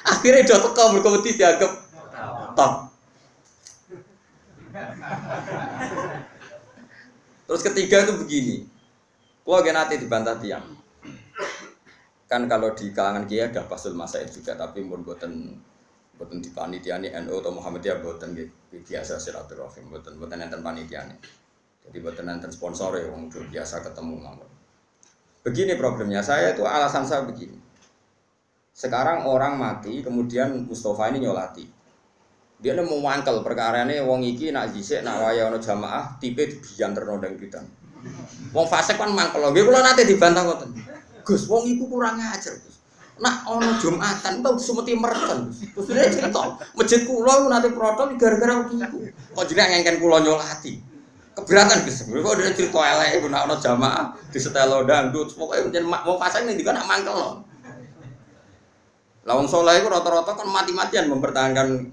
Akhirnya udah teko mergo wedi dianggap top. Terus ketiga itu begini, gak nanti dibantah tiang. Kan kalau di kalangan kiai ada pasul masa juga, tapi mun buatan buatan di panitia ini NU atau Muhammadiyah buatan biasa silaturahim, buatan buatan enten panitia ini. Jadi buatan enten sponsor ya, wong biasa ketemu ngomong. Begini problemnya, saya itu alasan saya begini. Sekarang orang mati, kemudian Mustafa ini nyolati. Dia ini mau mangkel perkara ini, wong iki nak jisik, nak waya ono jamaah, tipe bijan ternodang kita. Wong fase kan mangkel. Nggih kula nate dibantah ngoten. Gus, wong iku kurang ajar, Gus. Nak ono Jumatan tau sumeti merken. Terus dia cerita, masjid kula iku nate protol gara-gara iku. Kok jenengan ngengken kula nyolati. Keberatan Gus. Kok dia cerita elek iku nak ono jamaah setelo dangdut. Pokoke jeneng wong fase ning dikon nak mangkel. Lah wong saleh iku rata-rata kan mati-matian mempertahankan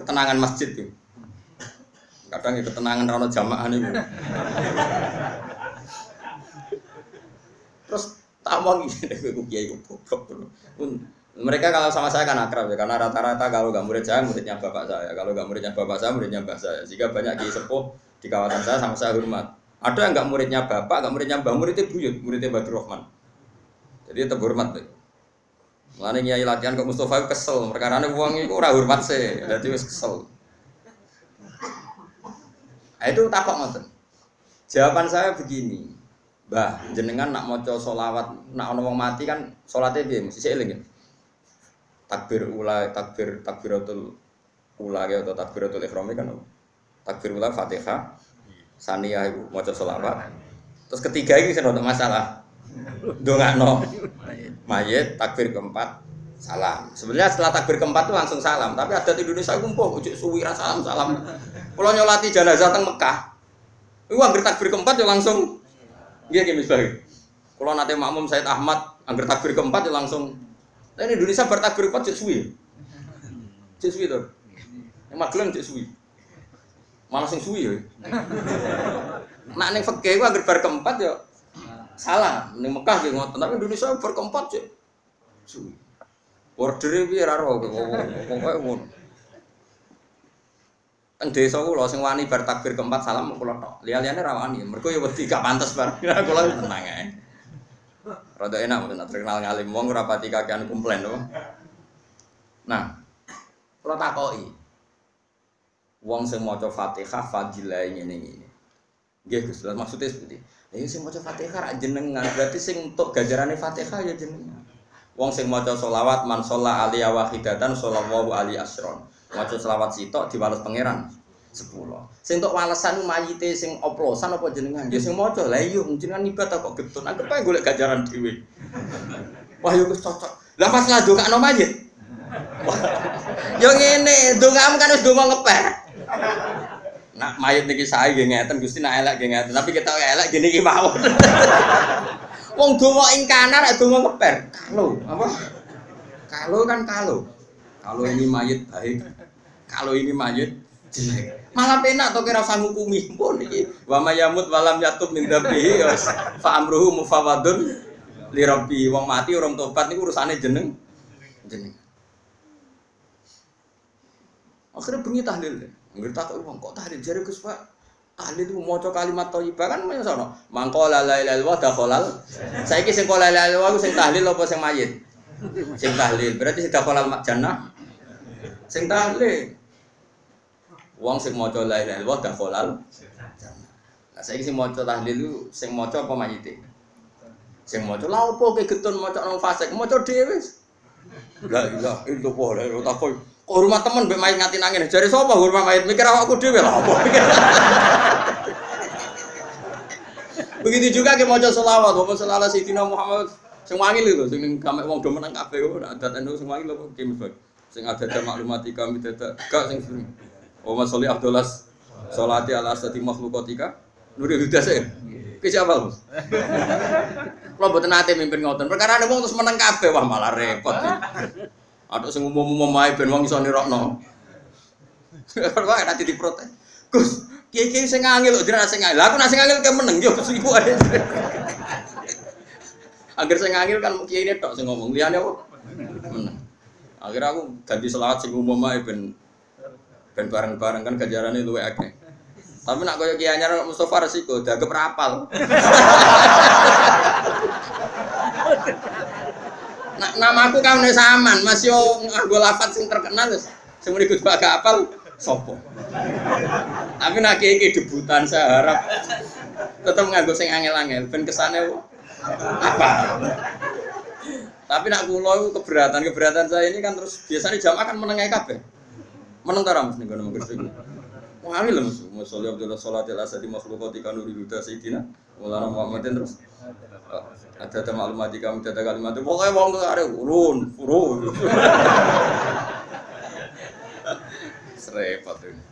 ketenangan masjid itu. Kadang ya ketenangan rano jamaah nih. Terus tak mau gini, gue kiai Mereka kalau sama saya kan akrab ya, karena rata-rata kalau gak murid saya, muridnya bapak saya. Kalau gak muridnya bapak saya, muridnya mbak saya. Jika banyak kiai sepuh di kawasan saya, sama saya hormat. Ada yang gak muridnya bapak, gak muridnya mbak, muridnya buyut, muridnya Badru Rahman. Jadi tetap hormat deh. Mulane nyai latihan ke Mustafa kesel, perkara uang itu ora hormat sih, jadi wis kesel. Nah, itu takok ngoten. Jawaban saya begini. Mbah, jenengan nak maca solawat, nak ono wong mati kan salate piye? Mesti eling. ya? Takbir ula, takbir takbiratul ula ya atau takbiratul ihram kan? Takbir ula Fatihah, saniyah iku maca solawat. Terus ketiga ini saya untuk masalah. Dongakno mayit, takbir keempat, salam. Sebenarnya setelah takbir keempat itu langsung salam, tapi adat Indonesia itu mpuh ujuk suwi salam salam. Kalau nyolati jenazah teng Mekah, itu takbir keempat ya langsung Iya gini misalnya. Kalau nanti makmum Said Ahmad angger takbir keempat ya langsung. Nah, ini Indonesia bertakbir keempat cek suwi. Cek suwi tuh. Yang magelang cek suwi. Malah sing suwi ya. Nak ning fikih ku angger bar keempat ya salah. Ning Mekah ngoten, tapi Indonesia bar keempat cek suwi. Ordere piye ra ro pokoke ngono. Teng desa kula sing wani bar takbir keempat salam kula tok. Liya-liyane ra wani. Mergo ya wedi gak pantes bar. Kula tenang ae. Rada enak mboten terkenal ngalim wong ora pati kakean komplain to. Nah, kula takoki. Wong sing maca Fatihah fadilah ngene ngene. Nggih Gus, maksudnya seperti Ya sing maca Fatihah ra jenengan, berarti sing entuk ganjarane Fatihah ya jenengan. Wong sing maca selawat man sholla alaihi wahidatan shallallahu alaihi asron. Maca selawat sitok diwales pangeran 10. Sing entuk walesan mayite sing oplosan apa jenengan? Ya sing maca. Lah iya jenengan ibadah kok getun. Anggap ae golek ganjaran dhewe. Wah yo wis cocok. Lah pas ngadongakno mayit. Yo ngene, dongamu kan wis donga ngeper. Nak mayit niki sae nggih ngeten Gusti nak elek nggih ngeten, tapi kita elek gini iki mawon. Wong donga ing kanan nek donga ngeper. Kalau apa? Kalau kan kalau. Kalau ini mayit baik. Kalau ini mayit jelek. Malah penak to kira usah ngukumi pun iki. Wa mayamut walam yatub min dzabihi fa amruhu mufawadun li rabbi. Wong mati orang tobat niku urusane jeneng jeneng. Akhirnya bengi tahlil. Nggak tak uang kok tahlil jari Gus Pak. Tahlil itu mau kalimat thayyibah kan mana sono. Mangkola la ilaha illallah dakhalal. Saiki sing kola la ilaha tahlil apa sing mayit? Sing tahlil. Berarti sing dakhalal jannah. Sing tahlil. Wong sing maca la ilaha illallah dakhalal jannah. Nah saiki sing maca tahlil itu sing maca apa mayite? Sing maca lha opo ke getun maca nang fasik maca dhewe. La ilaha illallah la ilaha takoi. Rumah temen mbek mayit nganti nangis. Jare sapa rumah mayit mikir awakku dhewe lah apa. Begitu juga ke maca selawat, wa sallallahu sayyidina Muhammad sing wangil lho sing ning gamek wong do menang kabeh kok adat anu sing wangil apa ki misbah. Sing ada maklumati kami dadak gak sing sering. Wa masalli abdullas salati ala asati makhluqatika nuri hudas e. Ki siapa Mas? Kalau mboten mimpin ngoten. Perkara wong terus menang kabeh wah malah repot. Ada sing umum-umum ae ben wong iso nirokno. Kok nanti diprotes. Gus, kiai-kiai sing ngangil lho jenengan sing. Lah aku nak sing ngangil ke meneng yo iku ae. Agar sing ngangil kan kiai ini tok sing ngomong. Liyane? Meneng. Akhirnya aku ganti selawat sing umum ae ben ben bareng-bareng kan ganjarane luwih akeh. Tapi nak koyo kiai anyar Mustofa resiko dianggap rapal. Nak namaku kan saman, Mas yo nganggo lafat sing terkenal wis. Sing Bak gak apal sopo. Tapi nak iki debutan saya harap tetap nganggo sing angel-angel ben kesane apa. Tapi nak iku keberatan, keberatan saya ini kan terus biasanya jamaah kan menengai kabeh. Meneng ta ra Mas ning kono Gresik. Wali lho Mas. Masalli Abdullah salatil asadi makhluqati kanu riduda sayyidina. Mulana Muhammadin terus ada ada maklumat di kami ada kalimat itu pokoknya wong tuh ada urun urun serempet tuh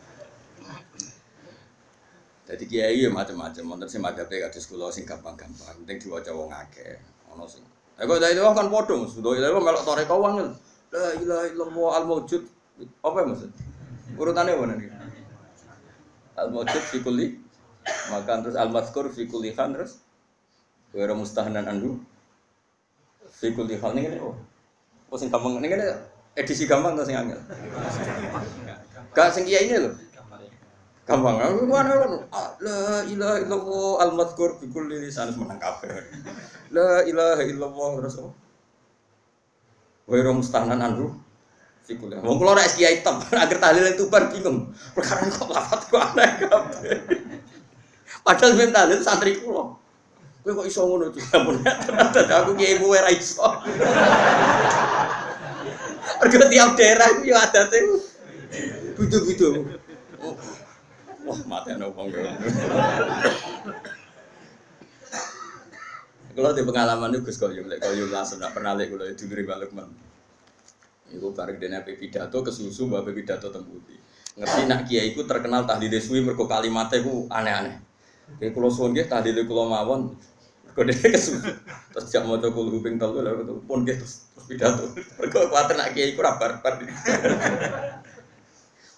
jadi kiai ya macam-macam wonten sing madhape kados kula sing gampang-gampang penting diwaca wong akeh ana sing. Lah kok dari kan Mas. Sudah itu melok toreko wong la ilaha illallah al maujud apa ya maksud urutannya mana nih al maujud fi kulli maka terus al mazkur fi kulli khan terus? Wira mustahanan andu fi kulli hal ning ngene oh. Sing gampang ning ngene edisi gampang to sing angel. Gak sing kiai ini lho. Gampang. Aku mana kan la ilaha illallah al mazkur fi kulli lisan menang kabeh. La ilaha illallah terus. Wira mustahanan andu fi kulli. Wong kula nek kiai tem agar tahlil itu bar bingung. Perkara kok lafat kok aneh kabeh. Padahal Imam Tahlil santri kula. Kowe kok iso ngono tuh? Ampun. Aku kiai kowe ora iso. Mergo tiap daerah itu ya adate butuh-butuh. Wah, mati ana wong ngono. Kalau di pengalaman itu Gus Koyum, lek Koyum langsung nak pernah lek kalau itu dari Lukman. Iku bareng dene ape pidato kesusu mbak pidato tembuti. Ngerti nak kiai iku terkenal tahlile suwi mergo kalimatnya iku aneh-aneh. Kayak kula suwun nggih tahlile kula mawon dene kesusu. Terus jak maca kul huping telu lha pun nggih terus pidato. Mergo kuwatir nak kiai iku ra barbar.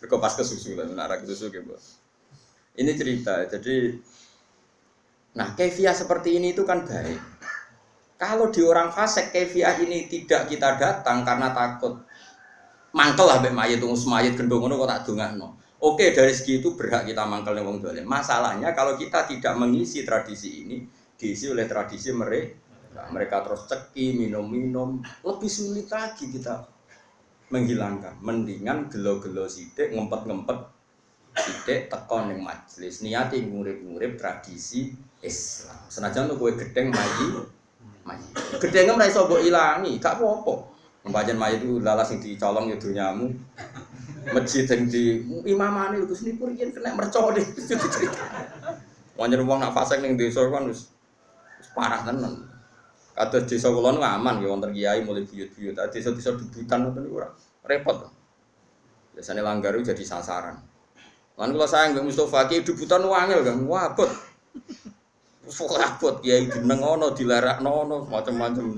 Mergo pas kesusu lah nak kesusu Mbak. Ini cerita, jadi Nah, kefiah seperti ini itu kan baik. Kalau di orang fasik kefiah ini tidak kita datang karena takut mangkel lah mbek mayit tunggu semayit gendong kok tak dongakno. Oke, dari segi itu berhak kita mangkel ning wong dolim. Masalahnya kalau kita tidak mengisi tradisi ini, diisi oleh tradisi mereka. mereka terus ceki, minum-minum, lebih sulit lagi kita menghilangkan. Mendingan gelo-gelo sidik, ngempet-ngempet sidik, tekon yang majelis. Niati ngurip-ngurip tradisi Islam. Senajan kue gedeng mayi, mayi. Gedengnya mulai sobo ilangi, gak apa-apa. Membaca mayi itu lalas yang dicolong ya dunyamu. Masjid yang di imamane itu sini pun kena mercok deh. Wajar uang nak fasek ning desa kan parah tenan. Kados desa kula nu aman ya wonten kiai mulai buyut-buyut. Desa-desa debutan ngoten niku ora repot. Biasanya langgar itu jadi sasaran. Lan kula sayang Mbak Mustofa ki debutan wangel kan wabot. Wabot kiai jeneng ono dilarakno ono macam-macam.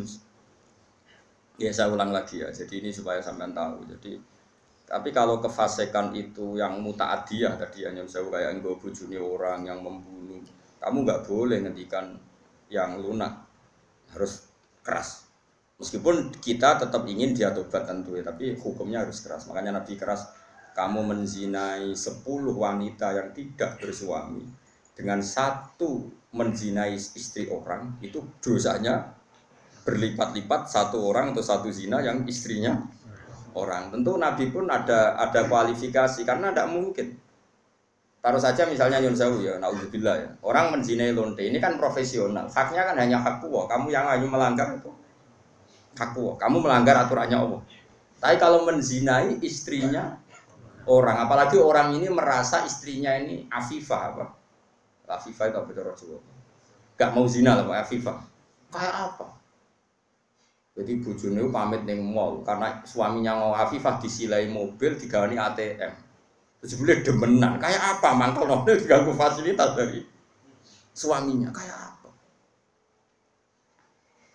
Ya saya ulang lagi ya. Jadi ini supaya sampean tahu. Jadi tapi kalau kefasikan itu yang mutaadiyah tadi yang saya kayak yang bojone orang yang membunuh, kamu nggak boleh ngendikan yang lunak harus keras. Meskipun kita tetap ingin dia tobat tentu ya, tapi hukumnya harus keras. Makanya Nabi keras, kamu menzinai 10 wanita yang tidak bersuami dengan satu menzinai istri orang itu dosanya berlipat-lipat satu orang atau satu zina yang istrinya orang. Tentu Nabi pun ada ada kualifikasi karena tidak mungkin. Taruh saja misalnya Yun Sewu ya, naudzubillah ya. Orang menzinai lonte ini kan profesional. Haknya kan hanya hak. Kamu yang hanya melanggar itu hak. Kamu melanggar aturannya Allah. Tapi kalau menzinai istrinya orang, apalagi orang ini merasa istrinya ini afifah apa? Afifah itu apa cara Jawa? Gak mau zina lah Pak Afifah. Kayak apa? Jadi bojone pamit neng mall karena suaminya mau Afifah disilai mobil digawani ATM. Terus boleh demenan. Kayak apa? Mangkel nongol diganggu fasilitas dari suaminya. Kayak apa?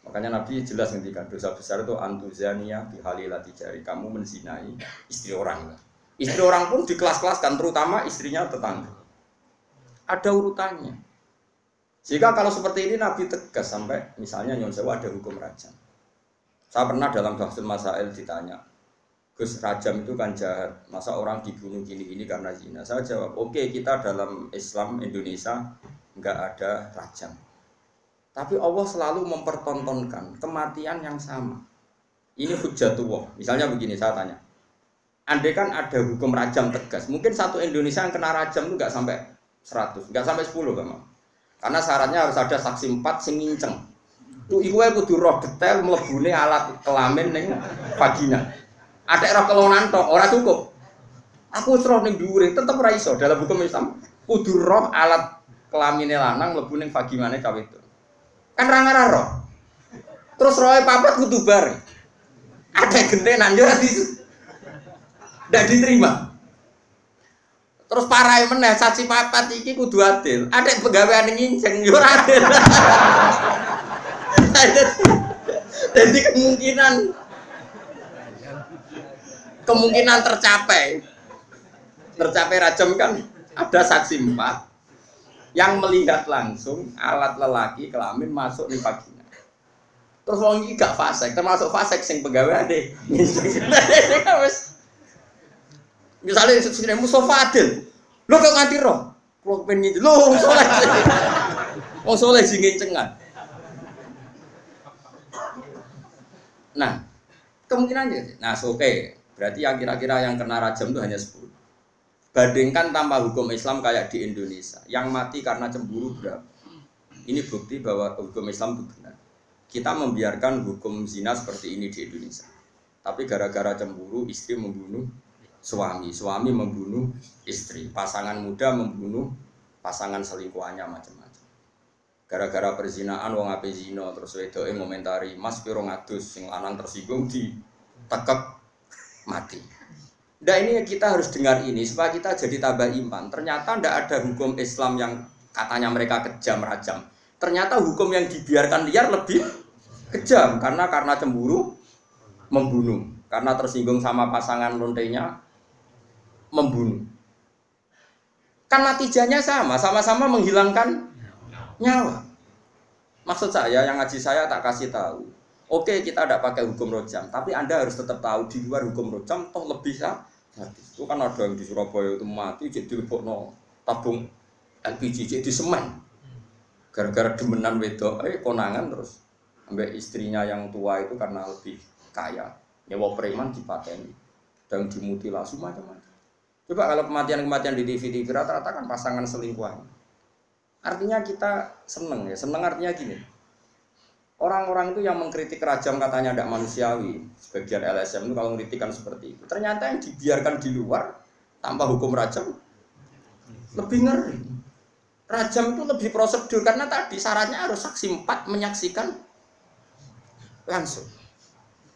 Makanya Nabi jelas ngendikan dosa besar itu antuzania bihalilati jari. Kamu menzinai istri orang. Istri orang pun di kelas-kelas kan terutama istrinya tetangga. Ada urutannya. Jika kalau seperti ini Nabi tegas sampai misalnya Nyon Sewu ada hukum rajam. Saya pernah dalam Bahsul Masail ditanya, Gus rajam itu kan jahat, masa orang dibunuh gini-gini karena zina? Saya jawab, oke okay, kita dalam Islam Indonesia nggak ada rajam. Tapi Allah selalu mempertontonkan kematian yang sama. Ini hujatullah. Misalnya begini, saya tanya. Andai kan ada hukum rajam tegas, mungkin satu Indonesia yang kena rajam itu nggak sampai 100, nggak sampai 10 kan? Karena syaratnya harus ada saksi empat sing nginceng. Tuh iku ae kudu roh detail mlebune alat kelamin ning vagina. Ada roh kelonan tok, ora cukup. Aku roh ning dhuwure, tetep ora iso dalam hukum Islam. Kudu roh alat kelamine lanang mlebu ning vaginane itu. Kan ra roh. Terus rohe papat kudu bar. Ada gentenan yo Ndak diterima. Terus parai meneh saksi papat iki kudu adil. Ada pegawai nginceng yo adil. Jadi kemungkinan kemungkinan tercapai tercapai rajam kan ada saksi empat yang melihat langsung alat lelaki kelamin masuk di vagina. Terus wong gak fasek, termasuk fasek sing pegawai deh. Misalnya sini Mustafa Adil, lo kok nganti roh, lo pengen lo soleh, lo soleh sing ngencengan. Nah, kemungkinannya, nah oke, okay. berarti yang kira-kira yang kena rajam itu hanya 10. Bandingkan tanpa hukum Islam kayak di Indonesia, yang mati karena cemburu berapa? Ini bukti bahwa hukum Islam itu benar. Kita membiarkan hukum zina seperti ini di Indonesia. Tapi gara-gara cemburu, istri membunuh suami, suami membunuh istri, pasangan muda membunuh pasangan selingkuhannya macam-macam. Gara-gara perzinaan wong ape zina terus wedoke ngomentari, "Mas piro ngadus sing lanang tersinggung di tekek mati." Nah ini kita harus dengar ini supaya kita jadi tambah iman. Ternyata tidak ada hukum Islam yang katanya mereka kejam rajam. Ternyata hukum yang dibiarkan liar lebih kejam karena karena cemburu membunuh, karena tersinggung sama pasangan lontenya membunuh. Kan natijahnya sama, sama-sama menghilangkan nyawa. Maksud saya yang ngaji saya tak kasih tahu. Oke kita tidak pakai hukum rojam, tapi anda harus tetap tahu di luar hukum rojam toh lebih sah. Itu kan ada yang di Surabaya itu mati jadi no tabung LPG jadi semen. Gara-gara demenan wedok, eh konangan terus ambek istrinya yang tua itu karena lebih kaya nyewa preman dipateni dan dimutilasi macam-macam. Coba kalau kematian-kematian di TV TV rata-rata kan pasangan selingkuhan. Artinya kita seneng ya, seneng artinya gini Orang-orang itu yang mengkritik rajam katanya tidak manusiawi, sebagian LSM itu kalau mengkritikan seperti itu. Ternyata yang dibiarkan di luar tanpa hukum rajam lebih ngeri. Rajam itu lebih prosedur karena tadi syaratnya harus saksi empat menyaksikan langsung.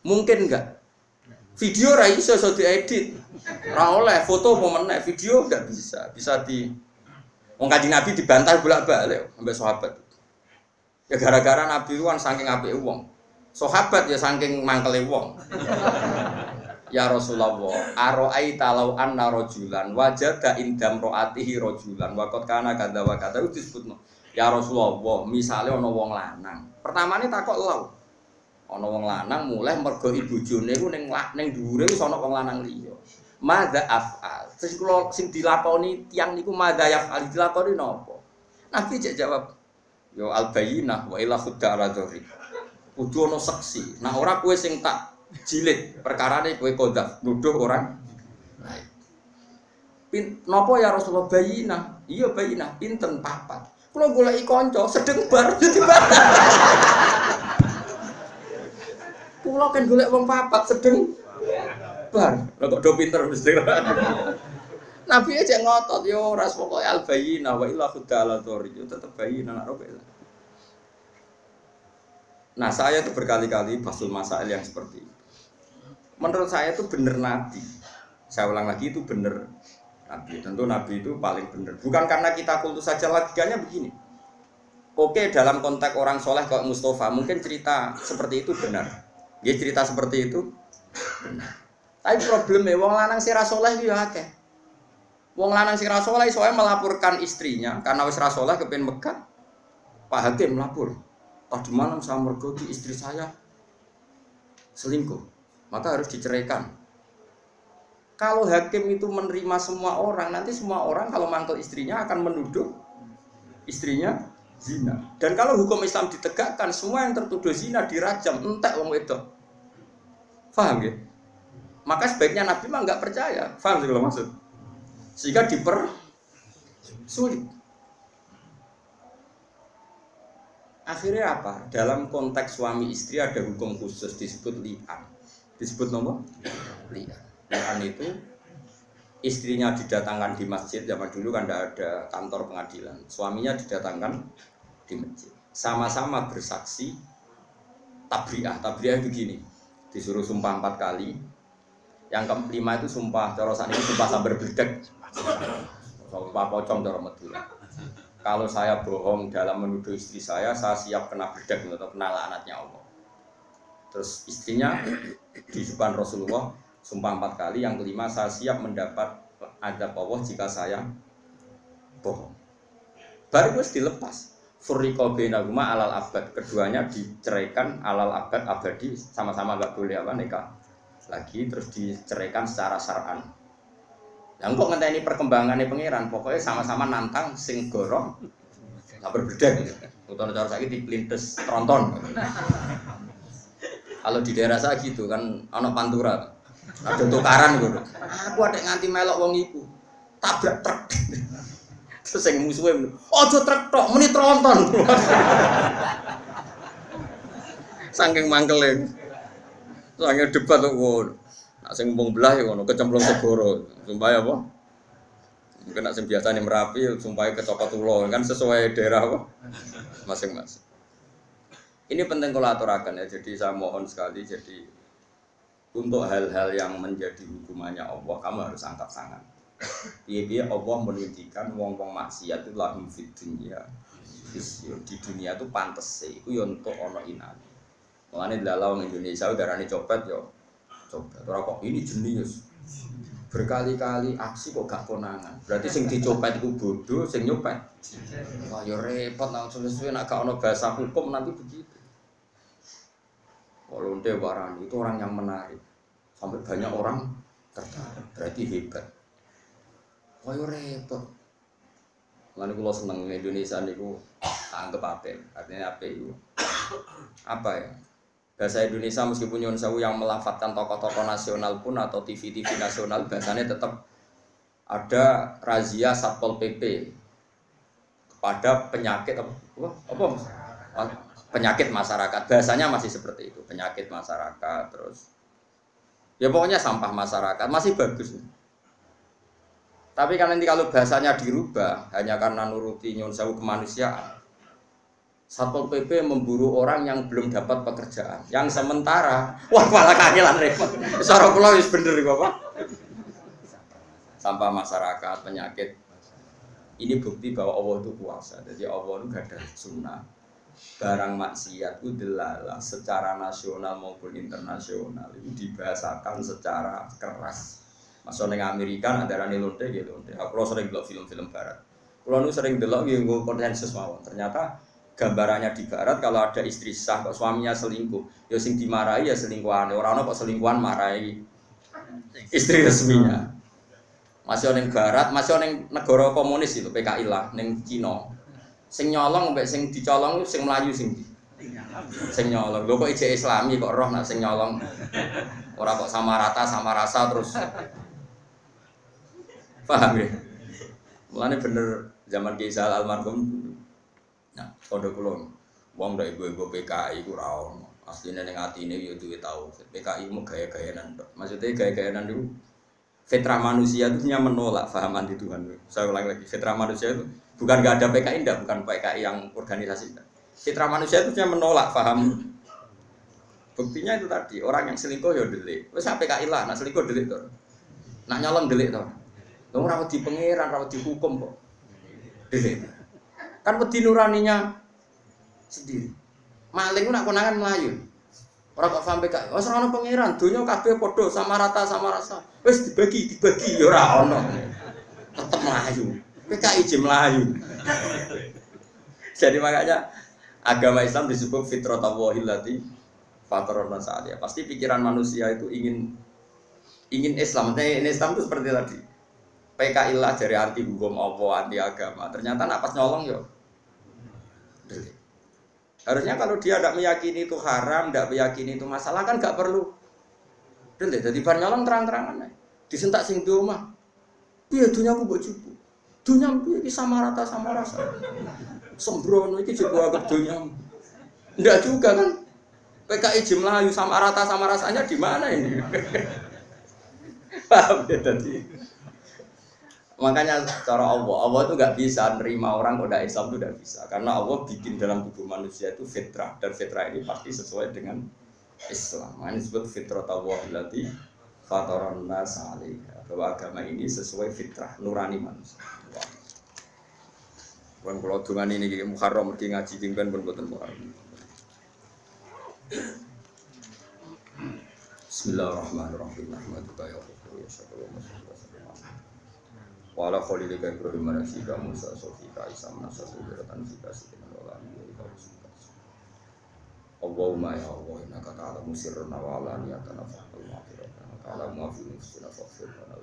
Mungkin enggak? Video rai iso so diedit. Ra oleh foto mau video enggak bisa. Bisa di Wong Nabi dibantah bolak-balik sampai sahabat. Ya gara-gara Nabi kan saking api uang. Sahabat ya saking mangkele wong. Ya Rasulullah, aro'aita law anna rajulan wajada indam ro'atihi rajulan wa qad kana kadza wa kadza itu disebutno. Ya Rasulullah, misalnya ana wong lanang. Pertama ini takok lau. Ana wong lanang mulai mergo ibojone iku ning ning dhuwure wis ana wong lanang liya. Madza af'al. Terus kula sing dilakoni tiyang niku madza yaf'al dilakoni napa? Nabi cek jawab, Yo al bayinah wa ila khudda ala dhuri. Kudu ono saksi. Nah ora kue sing tak jilid perkarane kue kodaf nuduh orang. Pin, nopo ya Rasulullah bayinah? Iya bayinah, pinten papat. Kalau golek kanca sedeng bar jadi bar. Kulo kan golek wong papat sedeng bar. Lah kok do pinter mesti. Nabi aja ngotot yo ras pokoknya al bayina wa illa khudala tori yo tetep bayina nak robe. Nah saya itu berkali-kali pasul masail yang seperti itu. Menurut saya itu benar Nabi. Saya ulang lagi itu benar Nabi. Tentu Nabi itu paling benar. Bukan karena kita kultus saja logikanya begini. Oke dalam konteks orang soleh kayak Mustafa mungkin cerita seperti itu benar. Dia cerita seperti itu. Tapi problemnya wong lanang sih soleh itu akeh. Wong lanang sing rasoleh soalnya melaporkan istrinya karena wis rasoleh kepen megat. Pak Hakim melapor. Tadi malam saya mergoti istri saya selingkuh, maka harus diceraikan. Kalau hakim itu menerima semua orang, nanti semua orang kalau mantel istrinya akan menuduh istrinya zina. Dan kalau hukum Islam ditegakkan, semua yang tertuduh zina dirajam, entek wong itu. Faham ya? Maka sebaiknya Nabi mah nggak percaya. Faham sih kalau maksud? sehingga diper sulit. Akhirnya apa? Dalam konteks suami istri ada hukum khusus disebut li'an. Disebut nomor li'an. Li'an itu istrinya didatangkan di masjid zaman dulu kan tidak ada kantor pengadilan. Suaminya didatangkan di masjid. Sama-sama bersaksi tabriah. Tabriah begini, disuruh sumpah empat kali. Yang kelima itu sumpah, cara ini sumpah sambar bledek. Pak pocong cara Madura. Kalau saya bohong dalam menuduh istri saya, saya siap kena bedak atau kena laknatnya Allah. Terus istrinya di depan Rasulullah sumpah empat kali, yang kelima saya siap mendapat adab Allah jika saya bohong. Baru gue dilepas. Furiko binaguma alal abad. Keduanya diceraikan alal abad abadi sama-sama gak boleh apa nikah lagi terus diceraikan secara syar'an yang kok ngenteni perkembangannya pangeran, pokoknya sama-sama nantang sing gorong tak berbeda gitu. Utama cara saya di pelintes tronton. Kalau di daerah saya gitu kan, anak pantura, ada tukaran gitu. Aku ada nganti melok wong iku. tabrak truk. Terus yang musuhnya, ojo truk tok, meni tronton. Saking mangkelnya. Saking debat kok. Nak sing mbong belah ya ngono, kecemplung segoro. Sumpah ya apa? Mungkin nak sing nih merapi, sumpah kecopot ulo kan sesuai daerah apa? Masing-masing. Ini penting kalau aturakan ya, jadi saya mohon sekali jadi untuk hal-hal yang menjadi hukumannya Allah kamu harus angkat tangan. Iya Allah menunjukkan wong-wong maksiat itu lahum fid dunia. Di dunia itu pantas sih, itu ya untuk ono inan. Mulane dalam Indonesia darani copet yo. Copet. Ora kok ini jenius. Berkali-kali aksi kok gak konangan. Berarti sing dicopet itu bodoh, sing nyopet. Wah yo repot nang suwe-suwe nek gak ono bahasa hukum nanti begitu. Kalau Warani itu orang yang menarik. Sampai banyak orang tertarik. Berarti hebat. Wah yo repot. Lalu kalau seneng Indonesia niku anggap apa? Artinya apa itu? Apa ya? Bahasa Indonesia meskipun Nyun Sewu yang melafatkan tokoh-tokoh nasional pun atau TV-TV nasional bahasanya tetap ada razia Satpol PP kepada penyakit apa? apa? Penyakit masyarakat. Bahasanya masih seperti itu, penyakit masyarakat terus. Ya pokoknya sampah masyarakat masih bagus. Tapi kan nanti kalau bahasanya dirubah hanya karena nuruti Nyun Sewu kemanusiaan, Satpol PP memburu orang yang belum dapat pekerjaan. Yang sementara, wah malah kangelan repot. Soro kula wis bener Bapak. Sampah masyarakat, penyakit. Ini bukti bahwa Allah itu kuasa. Jadi Allah itu gak ada sunnah. Barang maksiat itu delalah secara nasional maupun internasional itu dibahasakan secara keras. Masuk neng Amerika ada rani lonte gitu. Aku sering bilang film-film barat. Kalau sering delok gitu konsensus mawon. Ternyata gambarannya di barat kalau ada istri sah kok suaminya selingkuh ya sing dimarahi ya selingkuhan orang kok selingkuhan marahi istri resminya. Masih orang barat masih orang negara komunis itu PKI lah neng Cina. Sing nyolong sing dicolong sing melayu sing sing nyolong. Lho kok ije islami kok roh nak sing nyolong? Ora kok sama rata sama rasa terus paham ya mulane bener zaman Kisah almarhum Nah, pondok kulon, wong dari ibu-ibu PKI ku ra ono. Asline ning atine yo duwe tau. PKI mu gaya-gayanan. Maksudnya gaya-gayanan itu fitrah manusia itu hanya menolak faham anti Tuhan. Saya ulang lagi, fitrah manusia itu bukan gak ada PKI ndak, bukan PKI yang organisasi ndak. Fitrah manusia itu hanya menolak faham Buktinya itu tadi, orang yang selingkuh ya delik. Wes sampai PKI lah, nah selingkuh delik tuh. Nak nyolong delik tuh. Lu rawat di pangeran, rawat dihukum kok. Delik. Kan wedi nuraninya sendiri. Maling nak konangan melayu. Ora kok wis ora ono pangeran, donya padha sama rata sama rasa. Wis dibagi, dibagi ya ora ono. Tetep melayu. PKI je melayu. Jadi makanya agama Islam disebut fitrah tawahilati fatarona saat ya. Pasti pikiran manusia itu ingin ingin Islam. Maksudnya Islam itu seperti tadi. PKI lah dari anti hukum apa anti agama. Ternyata nak pas nyolong yo. Harusnya kalau dia tidak meyakini itu haram, tidak meyakini itu masalah kan nggak perlu. Delik. Jadi bar nyolong terang-terangan Disentak sing mah. Iya dunia aku buat cukup. Dunia piye sama rata sama rasa. Sembrono iki juga agak dunia. Enggak juga kan. PKI jumlah sama rata sama rasanya di mana ini? Paham ya tadi? Makanya cara Allah, Allah itu nggak bisa nerima orang kode Islam itu nggak bisa, karena Allah bikin dalam tubuh manusia itu fitrah dan fitrah ini pasti sesuai dengan Islam. Ini disebut fitrah Allah berarti fatoran nasali bahwa agama ini sesuai fitrah nurani manusia. Bukan kalau dengan ini kayak Muharram mergi ngaji tinggal pun buatan Muharram. Bismillahirrahmanirrahim. Alhamdulillah ya Wala khalilika Ibrahim manasika Musa sofika Isa manasa sujuratan fika sikina wala amiyika wasika Allahumma ya Allah innaka ta'lamu sirrana wa alaniyatana fahmal maghfiratana ta'lamu ma fi nufsina faghfir lana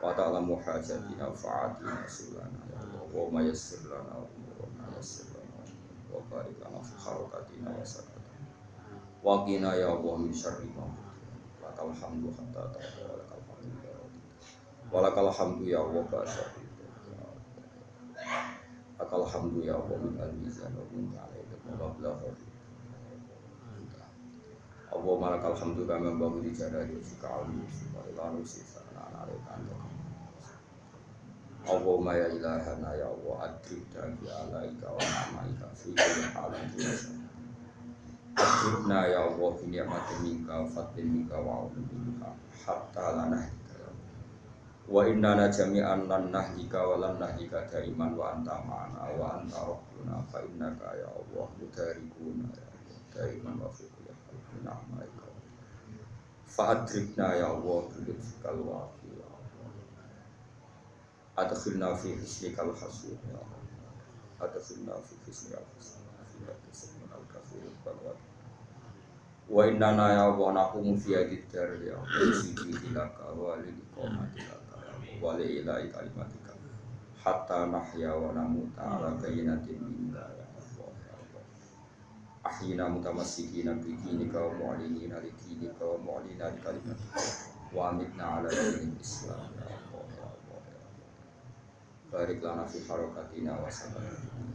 wa ta'lamu hajatina fa'atina sulana ya Allah. Allahumma yassir lana wa umurana yassir lana wa barik lana fi harakatina wa sakatina wa qina ya Allah min syarri ma lakal hamdu hatta ta'ala wa lakal hamdu ya Walakal hamdu ya Allah ba'da Akal hamdu ya Allah min al-mizan wa min wa mablaghah Allah malakal hamdu kama bahu di jada di suka ilanu sisa Allahumma ya ilahana ya Allah adrib dagi alaika wa namaika fi kulli tunasa Adribna ya Allah bi ni'matin minka wa fadlin minka wa aunin minka hatta ya Allah Wa innana jami'an lan nahdika wa lan nahdika daiman wa anta ma'ana wa anta rabbuna fa innaka ya Allah mudarikuna ya daiman wa fi kulli amaika Fa ya Allah bi lutfikal wafi ya Allah. Adkhilna fi hisnikal hasud ya Allah. Adkhilna fi hisnikal hasud fi hadismin al-kafir wal Wa innana ya Allah naqumu fi hadid dar ya Allah. Sidi tilaka wa li qawmatilaka wa li ilahi kalimatika. Hatta nahya wa namuta ala bayyinatin minka ya Allah ya Allah. Ahyina mutamassikina bi dinika wa mu'linina li dinika wa mu'linina li kalimatika. Wa amitna ala dinil islam ya Allah ya Allah ya Allah. Barik lana fi harakatina wa sabanatina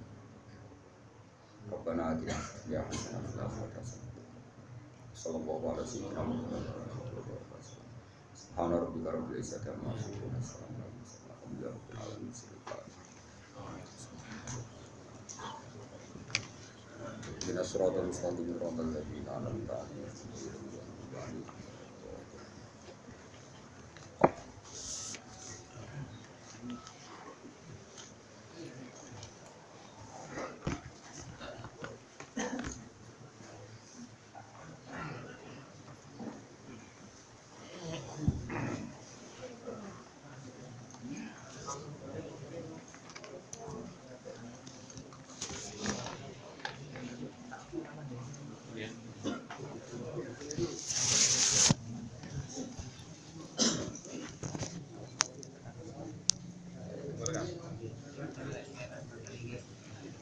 Rabbana atina fid dunya hasanah wa fil akhirati hasanah. Sallallahu alaihi wasallam Subhana rabbika rabbil izzati amma yasifun wa salamun alal mursalin